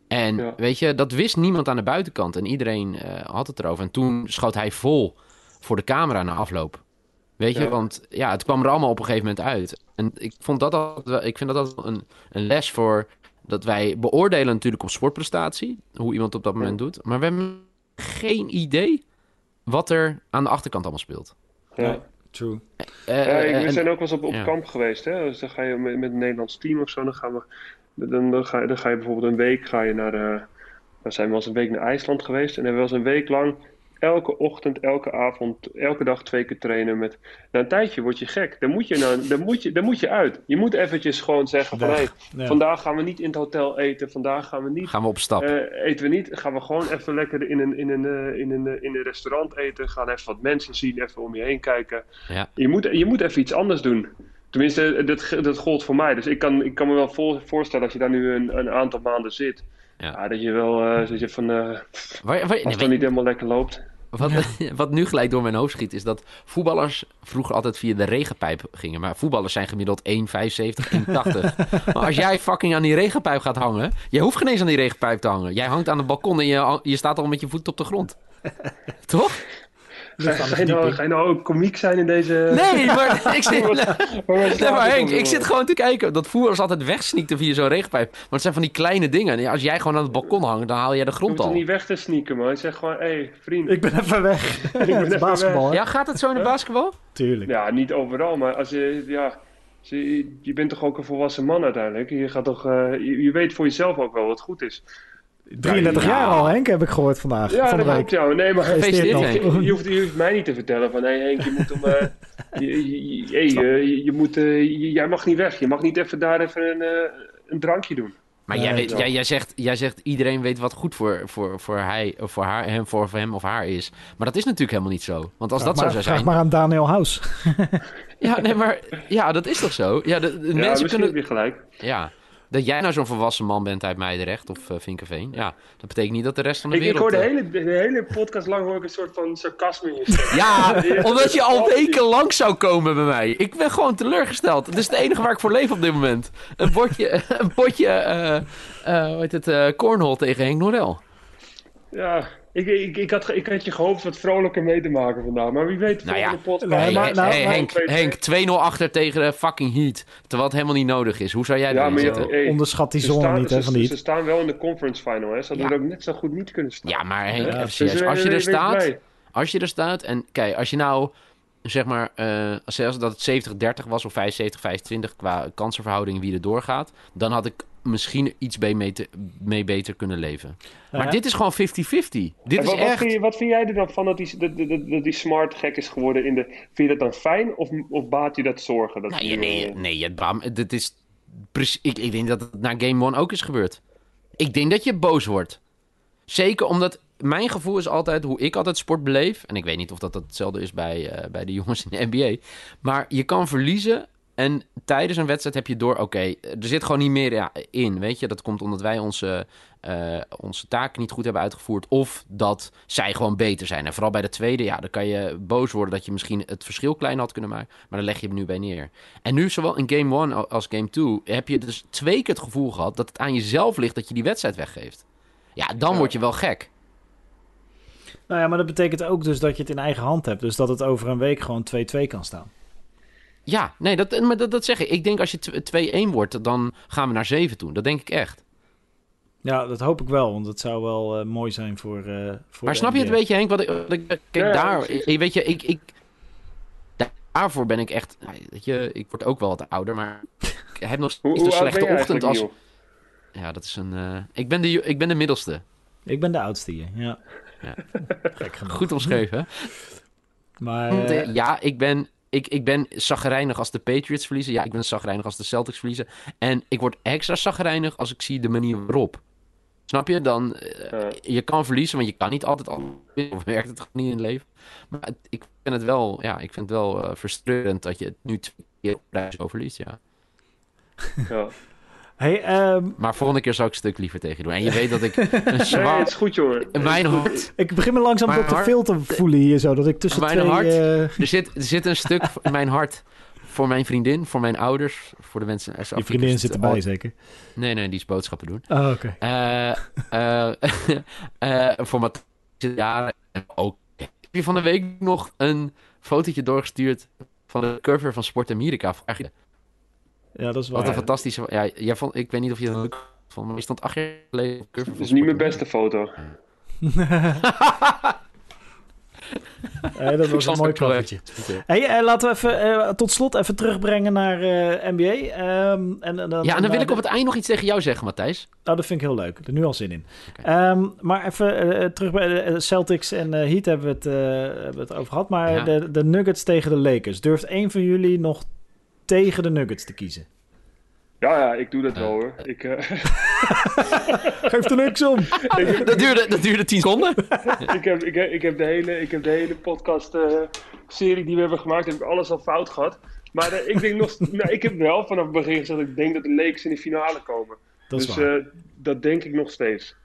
B: En
C: Ja.
B: weet je, dat wist niemand aan de buitenkant. En iedereen had het erover. En toen schoot hij vol voor de camera na afloop. Weet je,
C: Ja.
B: want ja, het kwam er allemaal op een gegeven moment uit. En ik, vond dat altijd, wel- ik vind dat altijd een, een les voor dat wij beoordelen natuurlijk op sportprestatie, hoe iemand op dat moment doet. Maar we hebben geen idee wat er aan de achterkant allemaal speelt.
C: Ja.
A: Nee. True.
B: Eh,
C: Ja, ik- we
B: en-
C: zijn ook wel eens op, op
B: ja.
C: kamp geweest. Hè? Dus dan ga je met, met een Nederlands team of zo. Dan, gaan we, dan, dan, ga, je, dan ga je bijvoorbeeld een week ga je naar. eh, dan zijn we wel eens een week naar IJsland geweest. En hebben we wel eens een week lang. Elke ochtend, elke avond, elke dag twee keer trainen. Met, na een tijdje word je gek. Dan moet je, nou, dan moet je, dan moet je uit. Je moet eventjes gewoon zeggen van...
A: Weg.
C: Hey,
A: Ja.
C: vandaag gaan we niet in het hotel eten. Vandaag gaan we niet
B: gaan we op stap.
C: eh, eten we niet, gaan we gewoon even lekker in een, in, een, eh, in, een, eh, in een restaurant eten. Gaan even wat mensen zien, even om je heen kijken.
B: Ja.
C: Je, moet, je moet even iets anders doen. Tenminste, dat, dat gold voor mij. Dus ik kan, ik kan me wel voor- voorstellen als je daar nu een, een aantal maanden zit.
B: Ja.
C: Ja. dat je wel eh, dat je van, eh,
B: Waar- waar-
C: als
B: nee,
C: het dan niet helemaal lekker loopt.
B: Wat, [LAUGHS] wat nu gelijk door mijn hoofd schiet, is dat voetballers vroeger altijd via de regenpijp gingen. Maar voetballers zijn gemiddeld 1,75, 1,80. [LAUGHS] maar als jij fucking aan die regenpijp gaat hangen, jij hoeft geen eens aan die regenpijp te hangen. Jij hangt aan het balkon en je, je staat al met je voet op de grond. [LAUGHS] Toch?
C: Ga, ga, je nou, ga je nou ook komiek zijn in deze...
B: Nee, maar [LAUGHS] ik zit... Nee, maar Henk, ik zit
C: joh?
B: gewoon te kijken. Dat voetballers altijd wegsneakten via zo'n regenpijp. Maar het zijn van die kleine dingen. En als jij gewoon aan het balkon hangt, dan haal jij de
C: Je
B: grond
C: hoeft er
B: al.
C: niet weg te sneaken, man. Je zegt gewoon, hé, hey, vriend.
A: Ik ben even weg. [LAUGHS] [LAUGHS] Is
C: even
A: basketbal?
B: Ja, gaat het zo in de basketbal?
A: Tuurlijk.
C: Ja, niet overal, maar als je, ja, als je, je bent toch ook een volwassen man uiteindelijk. Je, gaat toch, eh, je, je weet voor jezelf ook wel wat goed is.
A: 33
B: Ja.
A: jaar al, Henk, heb ik gehoord vandaag.
C: Ja,
A: van de
C: dat klopt, ja. Nee, maar
B: Gefeliciteerd,
A: nog.
B: Henk.
C: je, je hoeft, je hoeft mij niet te vertellen van, hé hey Henk, je moet hem, eh, [LAUGHS] je, je, je- hey, je, je moet, eh, je- jij mag niet weg. Je mag niet even daar even een, eh, een drankje doen.
B: Maar
A: Nee,
B: jij, weet, jij, jij, zegt, jij zegt iedereen weet wat goed voor, voor, voor, hij, of voor, haar, hem, voor hem of haar is. Maar dat is natuurlijk helemaal niet zo. Want als
A: Vraag
B: dat zo zou
A: vraag
B: zijn...
A: maar aan Daniel House. [LAUGHS]
B: Ja, nee, maar, ja, dat is toch zo? Ja, de, de
C: Ja,
B: mensen
C: misschien
B: kunnen...
C: heb je gelijk.
B: Ja, dat jij nou zo'n volwassen man bent uit Meidrecht of uh. Ja, dat betekent niet dat de rest van de
C: Ik, ik
B: wereld...
C: hoor de
B: eh,
C: hele, de hele podcast lang hoor ik een soort van sarcasme in je.
B: Ja, [LAUGHS] omdat je al weken lang zou komen bij mij. Ik ben gewoon teleurgesteld. Het is het enige waar ik voor leef op dit moment. Een bordje, [LAUGHS] een potje, eh hoe heet het, eh cornhole tegen Henk Norel.
C: Ja, ik, ik, ik, had, ik had je gehoopt wat vrolijker mee te maken vandaag. Maar wie weet,
B: Nou ja,
C: volgende podcast.
B: Hey,
A: maar- nou,
B: hey,
A: maar-
B: Henk, Henk 2-0 achter tegen de fucking Heat. Terwijl het helemaal niet nodig is. Hoe zou jij
C: Ja, je-
B: zitten?
C: hey,
A: Onderschat die zone
C: staan-
A: niet, hè,
C: ze-
A: van die
C: Ze staan wel in de conference final, hè. Ze hadden
A: Ja.
C: er ook net zo goed niet kunnen staan.
B: Ja, maar Henk,
C: Ja, dus, eh,
B: Als je er staat,
C: blij.
B: als je er staat en kijk, als je nou zeg maar, eh zelfs dat het 70-30 was of 75-25 qua kansenverhouding wie er doorgaat, dan had ik misschien iets mee, mee, te- mee beter kunnen leven. Maar
A: Ja.
B: dit is gewoon 50-50. Dit is
C: wat, wat,
B: echt.
C: vind je, wat vind jij er dan van dat die, dat, dat, dat die smart gek is geworden? In de, vind je dat dan fijn of, of baat je dat zorgen? Dat
B: Nee,
C: die,
B: nee, nee, het bam, dit is. Ik, ik denk dat het na Game One ook is gebeurd. Ik denk dat je boos wordt. Zeker omdat mijn gevoel is altijd hoe ik altijd sport beleef. En ik weet niet of dat hetzelfde is bij, eh, bij de jongens in de NBA. Maar je kan verliezen En tijdens een wedstrijd heb je door, oké, er zit gewoon niet meer ja, in, weet je. Dat komt omdat wij onze, uh, onze taken niet goed hebben uitgevoerd. Of dat zij gewoon beter zijn. En vooral bij de tweede, ja, dan kan je boos worden dat je misschien het verschil klein had kunnen maken. Maar dan leg je hem nu bij neer. En nu, zowel in game 1 als game 2, heb je dus twee keer het gevoel gehad dat het aan jezelf ligt dat je die wedstrijd weggeeft. Ja, dan word je wel gek.
A: Nou ja, maar dat betekent ook dus dat je het in eigen hand hebt. Dus dat het over een week gewoon 2-2 kan staan.
B: Ja, nee, dat, maar dat, dat zeg ik. Ik denk als je 2-1 wordt, dan gaan we naar 7 toe. Dat denk ik echt.
A: Ja, dat hoop ik wel, want het zou wel uh, mooi zijn voor. Uh, voor
B: maar snap je het een beetje, Henk? Wat ik, ik, kijk, ja, daar, ik, weet je, ik, ik, daarvoor ben ik echt. Weet je, ik word ook wel wat ouder, maar ik heb nog steeds een slechte ochtend als. Ja, dat is een. Uh, ik, ben de, ik ben de middelste.
A: Ik ben de oudste hier, ja.
B: ja. Gek Goed omschreven. Maar. ja, ik ben ik, ik ben zagrijnig als de Patriots verliezen. Ja, ik ben zagrijnig als de Celtics verliezen. En ik word extra zagrijnig als ik zie de manier waarop. Snap je? Dan, uh, je kan verliezen, want je kan niet altijd al Of werkt het niet in het leven. Maar ik vind het wel, ja, ik vind het wel uh, frustrerend dat je het nu twee keer op zo verliest, ja.
C: Ja. [LAUGHS]
A: Hey, um...
B: Maar volgende keer zou ik een stuk liever tegen je doen. En je weet dat ik een zwaar...
C: Nee, het is goed, joh.
B: Mijn hart...
A: Ik begin me langzaam op te veel te voelen hier zo. Dat ik tussen
B: mijn
A: twee...
B: Hart, uh... er, zit, er zit een stuk in mijn hart voor mijn vriendin, voor mijn ouders, voor de mensen...
A: Je vriendin zit erbij, zeker?
B: Nee, nee, die is boodschappen doen.
A: Oh, oké.
B: Okay. Uh, uh, voor mijn jaren ook. Heb je van de week nog een fotootje doorgestuurd van de cover van Sport Amerika?
A: Ja, dat is waar.
B: Wat een fantastische... Ja, jij vond, ik weet niet of je dat leuk vond, maar je stond acht jaar geleden op
C: cover. Het is niet mijn beste foto. [LAUGHS]
A: dat was een mooi klappertje. Hey, uh, laten we even uh, tot slot even terugbrengen naar uh, NBA. Um, en, en,
B: ja, en dan wil ik op het eind nog iets tegen jou zeggen, Matthijs.
A: Nou, dat vind ik heel leuk. Er nu al zin in. Okay. Um, maar even terug bij de Celtics en Heat hebben we het, hebben we het over gehad. Maar ja. de, de Nuggets tegen de Lakers. Durft één van jullie nog tegen de Nuggets te kiezen?
C: Ja, ja, ik doe dat wel hoor. Ik, uh... [LAUGHS]
A: Geef er niks om. [LAUGHS]
B: dat, duurde, dat duurde tien seconden. [LAUGHS]
C: ik, heb, ik, heb, ik, heb de hele, ik heb de hele podcast-serie uh, die we hebben gemaakt, heb ik alles al fout gehad. Maar uh, ik denk nog, nou, ik heb wel vanaf het begin gezegd, ik denk dat de Lakers in de finale komen.
A: Dat
C: dus dat denk ik nog steeds.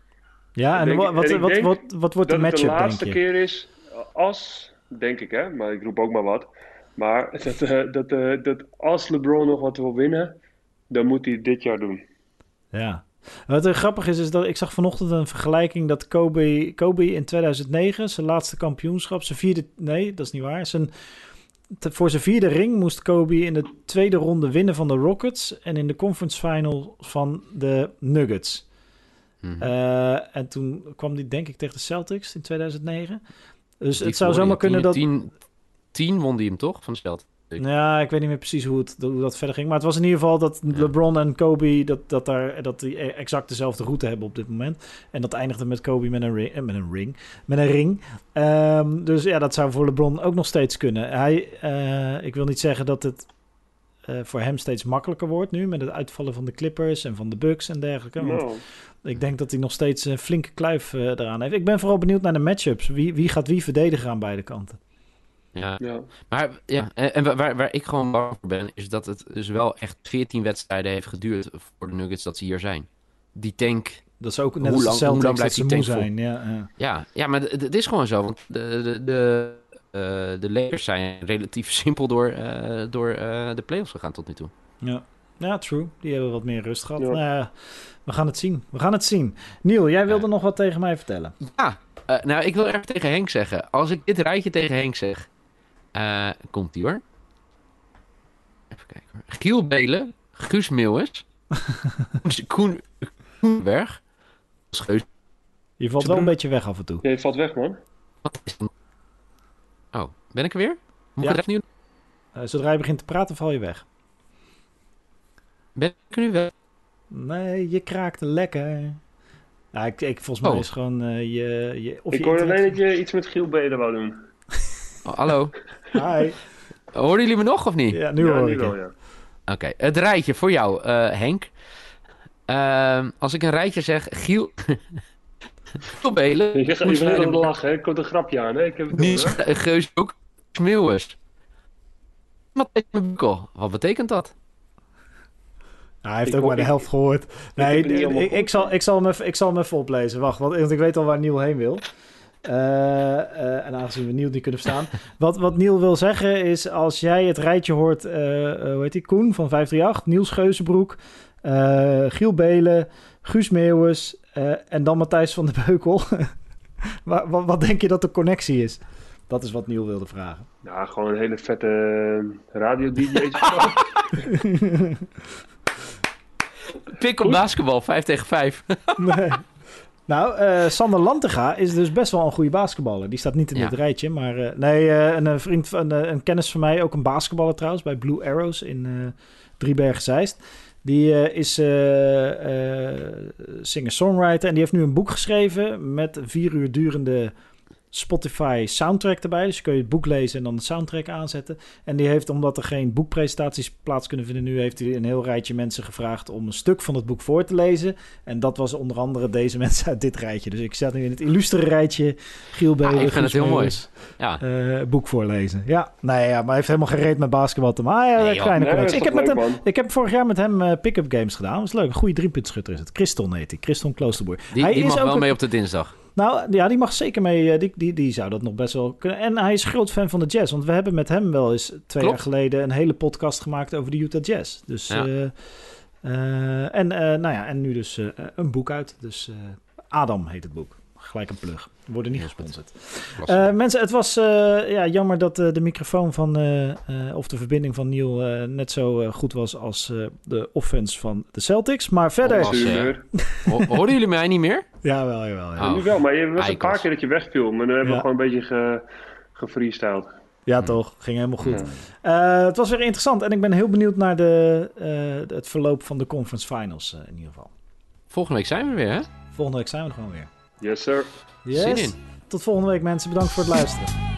A: Ja, en, denk, wat, en wat, wat, wat, wordt de matchup,
C: Dat het de laatste keer is, als, denk ik hè, maar ik roep ook maar wat. Maar [LAUGHS] dat, dat, dat als LeBron nog wat wil winnen dan moet hij dit jaar doen.
A: Ja. Wat er grappig is, is dat ik zag vanochtend een vergelijking dat Kobe, Kobe in 2009, zijn laatste kampioenschap, zijn vierde, nee, dat is niet waar, zijn, voor zijn vierde ring moest Kobe in de tweede ronde winnen van de Rockets en in de conference final van de Nuggets. Mm -hmm. uh, en toen kwam hij denk ik tegen de Celtics in 2009. Dus het zou zomaar kunnen dat...
B: 10 won hij hem toch van de Celtics?
A: Ja, ik weet niet meer precies hoe, het, hoe dat verder ging. Maar het was in ieder geval dat LeBron en Kobe... dat, dat, daar, dat die exact dezelfde route hebben op dit moment. En dat eindigde met Kobe met een ring. Eh, met een ring. Met een ring. Um, dus ja, dat zou voor LeBron ook nog steeds kunnen. Hij, uh, ik wil niet zeggen dat het uh, voor hem steeds makkelijker wordt nu... met het uitvallen van de Clippers en van de Bucks en dergelijke. Want no. ik denk dat hij nog steeds een flinke kluif uh, eraan heeft. Ik ben vooral benieuwd naar de matchups. Wie, wie gaat wie verdedigen aan beide kanten?
B: Ja. ja. Maar ja, en, en waar, waar ik gewoon bang voor ben, is dat het dus wel echt 14 wedstrijden heeft geduurd voor de Nuggets dat ze hier zijn. Die tank.
A: Dat is ook net hoe lang, hoe lang blijft die tank zijn? Ja, ja.
B: ja, ja, maar het is gewoon zo. Want de, de, de, uh, de Lakers zijn relatief simpel door, uh, door uh, de playoffs gegaan tot nu toe.
A: Ja. Ja, true. Die hebben wat meer rust gehad. Ja. Nou, we gaan het zien. We gaan het zien. Niel, jij wilde nog wat tegen mij vertellen.
B: Ja, nou, ik wil even tegen Henk zeggen. Als ik dit rijtje tegen Henk zeg, uh, komt die hoor. Even kijken hoor. Giel Belen, Guus Meeuwis, [LAUGHS] Koen, Koenberg, Scheus.
A: Je valt wel een beetje weg af en toe.
C: Ja, je valt weg man.
B: Wat is Oh, ben ik er weer? Moet ja. ik het nu?
A: Uh, zodra je begint te praten, val je weg.
B: Ben ik er nu weg?
A: Nee, je kraakt lekker. Ja, ik, ik, volgens mij oh. is gewoon uh, je, je...
C: Of ik hoorde alleen dat je iets met Giel Belen wou doen.
B: Oh, hallo.
A: Hi.
B: Horen jullie me nog of niet?
A: Ja, nu ja, hoor ik
C: wel, ja.
B: Oké, het rijtje voor jou, uh, Henk. Uh, als ik een rijtje zeg, Giel... [LAUGHS] Giel Belen...
C: Je gaat even aan lachen, hè? Er komt een grapje aan, hè? Ik heb het
B: Niet [LAUGHS] Geus ook Smeeuwers. Matthijs van Bukkel. Wat betekent dat?
A: Nou, hij heeft
C: Ik
A: ook maar de helft gehoord. Nee,
C: niet
A: ik,
C: allemaal
A: ik, ik zal, ik, zal hem even, ik zal hem even oplezen. Wacht, want, want ik weet al waar Niel heen wil. Eh, eh, en aangezien we Niel niet kunnen verstaan. wat, wat Niel wil zeggen is, als jij het rijtje hoort... eh, hoe heet die? Koen van 538, Niels Geuzenbroek... eh, Giel Belen, Guus Meeuwis... eh, en dan Matthijs van de Beukel. [LAUGHS] wat, wat, wat denk je dat de connectie is? Dat is wat Niel wilde vragen.
C: Nou, gewoon een hele vette eh, radio-dj. [LAUGHS]
B: Pik op basketbal, 5 tegen 5.
A: Nee. Nou, eh, Sander Lantega is dus best wel een goede basketballer. Die staat niet in
B: Ja.
A: dit rijtje, maar eh, nee, eh, een, vriend van een kennis van mij, ook een basketballer trouwens, bij Blue Arrows in eh Driebergen-Zeist. Die is singer-songwriter en die heeft nu een boek geschreven met vier uur durende Spotify soundtrack erbij. Dus je kun je het boek lezen en dan de soundtrack aanzetten. En die heeft, omdat er geen boekpresentaties plaats kunnen vinden nu, heeft hij een heel rijtje mensen gevraagd om een stuk van het boek voor te lezen. En dat was onder andere deze [LAUGHS] mensen uit dit rijtje. Dus ik zat nu in het illustere rijtje Giel Belen,
B: ik vind het heel mooi. Ja,
A: eh, boek voorlezen. Ja, nee, ja, maar hij heeft helemaal geen reet met basketbal te maken. Ah, ja,
B: Nee,
A: kleine
C: Nee, is.
A: Ik heb, met hem, ik heb vorig jaar met hem eh, pick-up games gedaan. Dat was leuk. Een goede driepuntschutter is het. Christon heet hij. Christon Kloosterboer.
B: die,
A: hij
B: die
A: is
B: mag
A: ook
B: wel
A: een-
B: mee op de dinsdag.
A: Nou, ja, die mag zeker mee. eh, Die, die, die zou dat nog best wel kunnen. En hij is groot fan van de jazz. Want we hebben met hem wel eens twee
B: Klopt.
A: jaar geleden een hele podcast gemaakt over de Utah Jazz. Dus,
B: Ja.
A: eh, eh, en, nou ja, en nu dus een boek uit. Dus Adam heet het boek. Gelijk een plug. We worden niet gesponsord. Eh, mensen, het was eh, ja, jammer dat eh, de microfoon van, eh, eh, of de verbinding van Neil eh, net zo goed was als eh, de offense van de Celtics. Maar verder...
B: Oh, was-
C: Humeur.
B: Ho- Hoorden jullie mij niet meer? [LAUGHS]
A: Jawel, jawel. Ja,
B: Oh.
C: Nu wel, maar je was een paar keer dat je wegviel. Maar nu hebben
A: Ja.
C: we gewoon een beetje ge, gefreestyled.
A: ja toch. Ging helemaal goed.
C: Ja.
A: Eh, het was weer interessant en ik ben heel benieuwd naar de, eh, het verloop van de conference finals in ieder geval.
B: Volgende week zijn we weer, hè?
A: Volgende week zijn we er gewoon weer.
C: Yes, sir.
A: Yes.
B: Zin in.
A: Tot volgende week mensen. Bedankt voor het luisteren.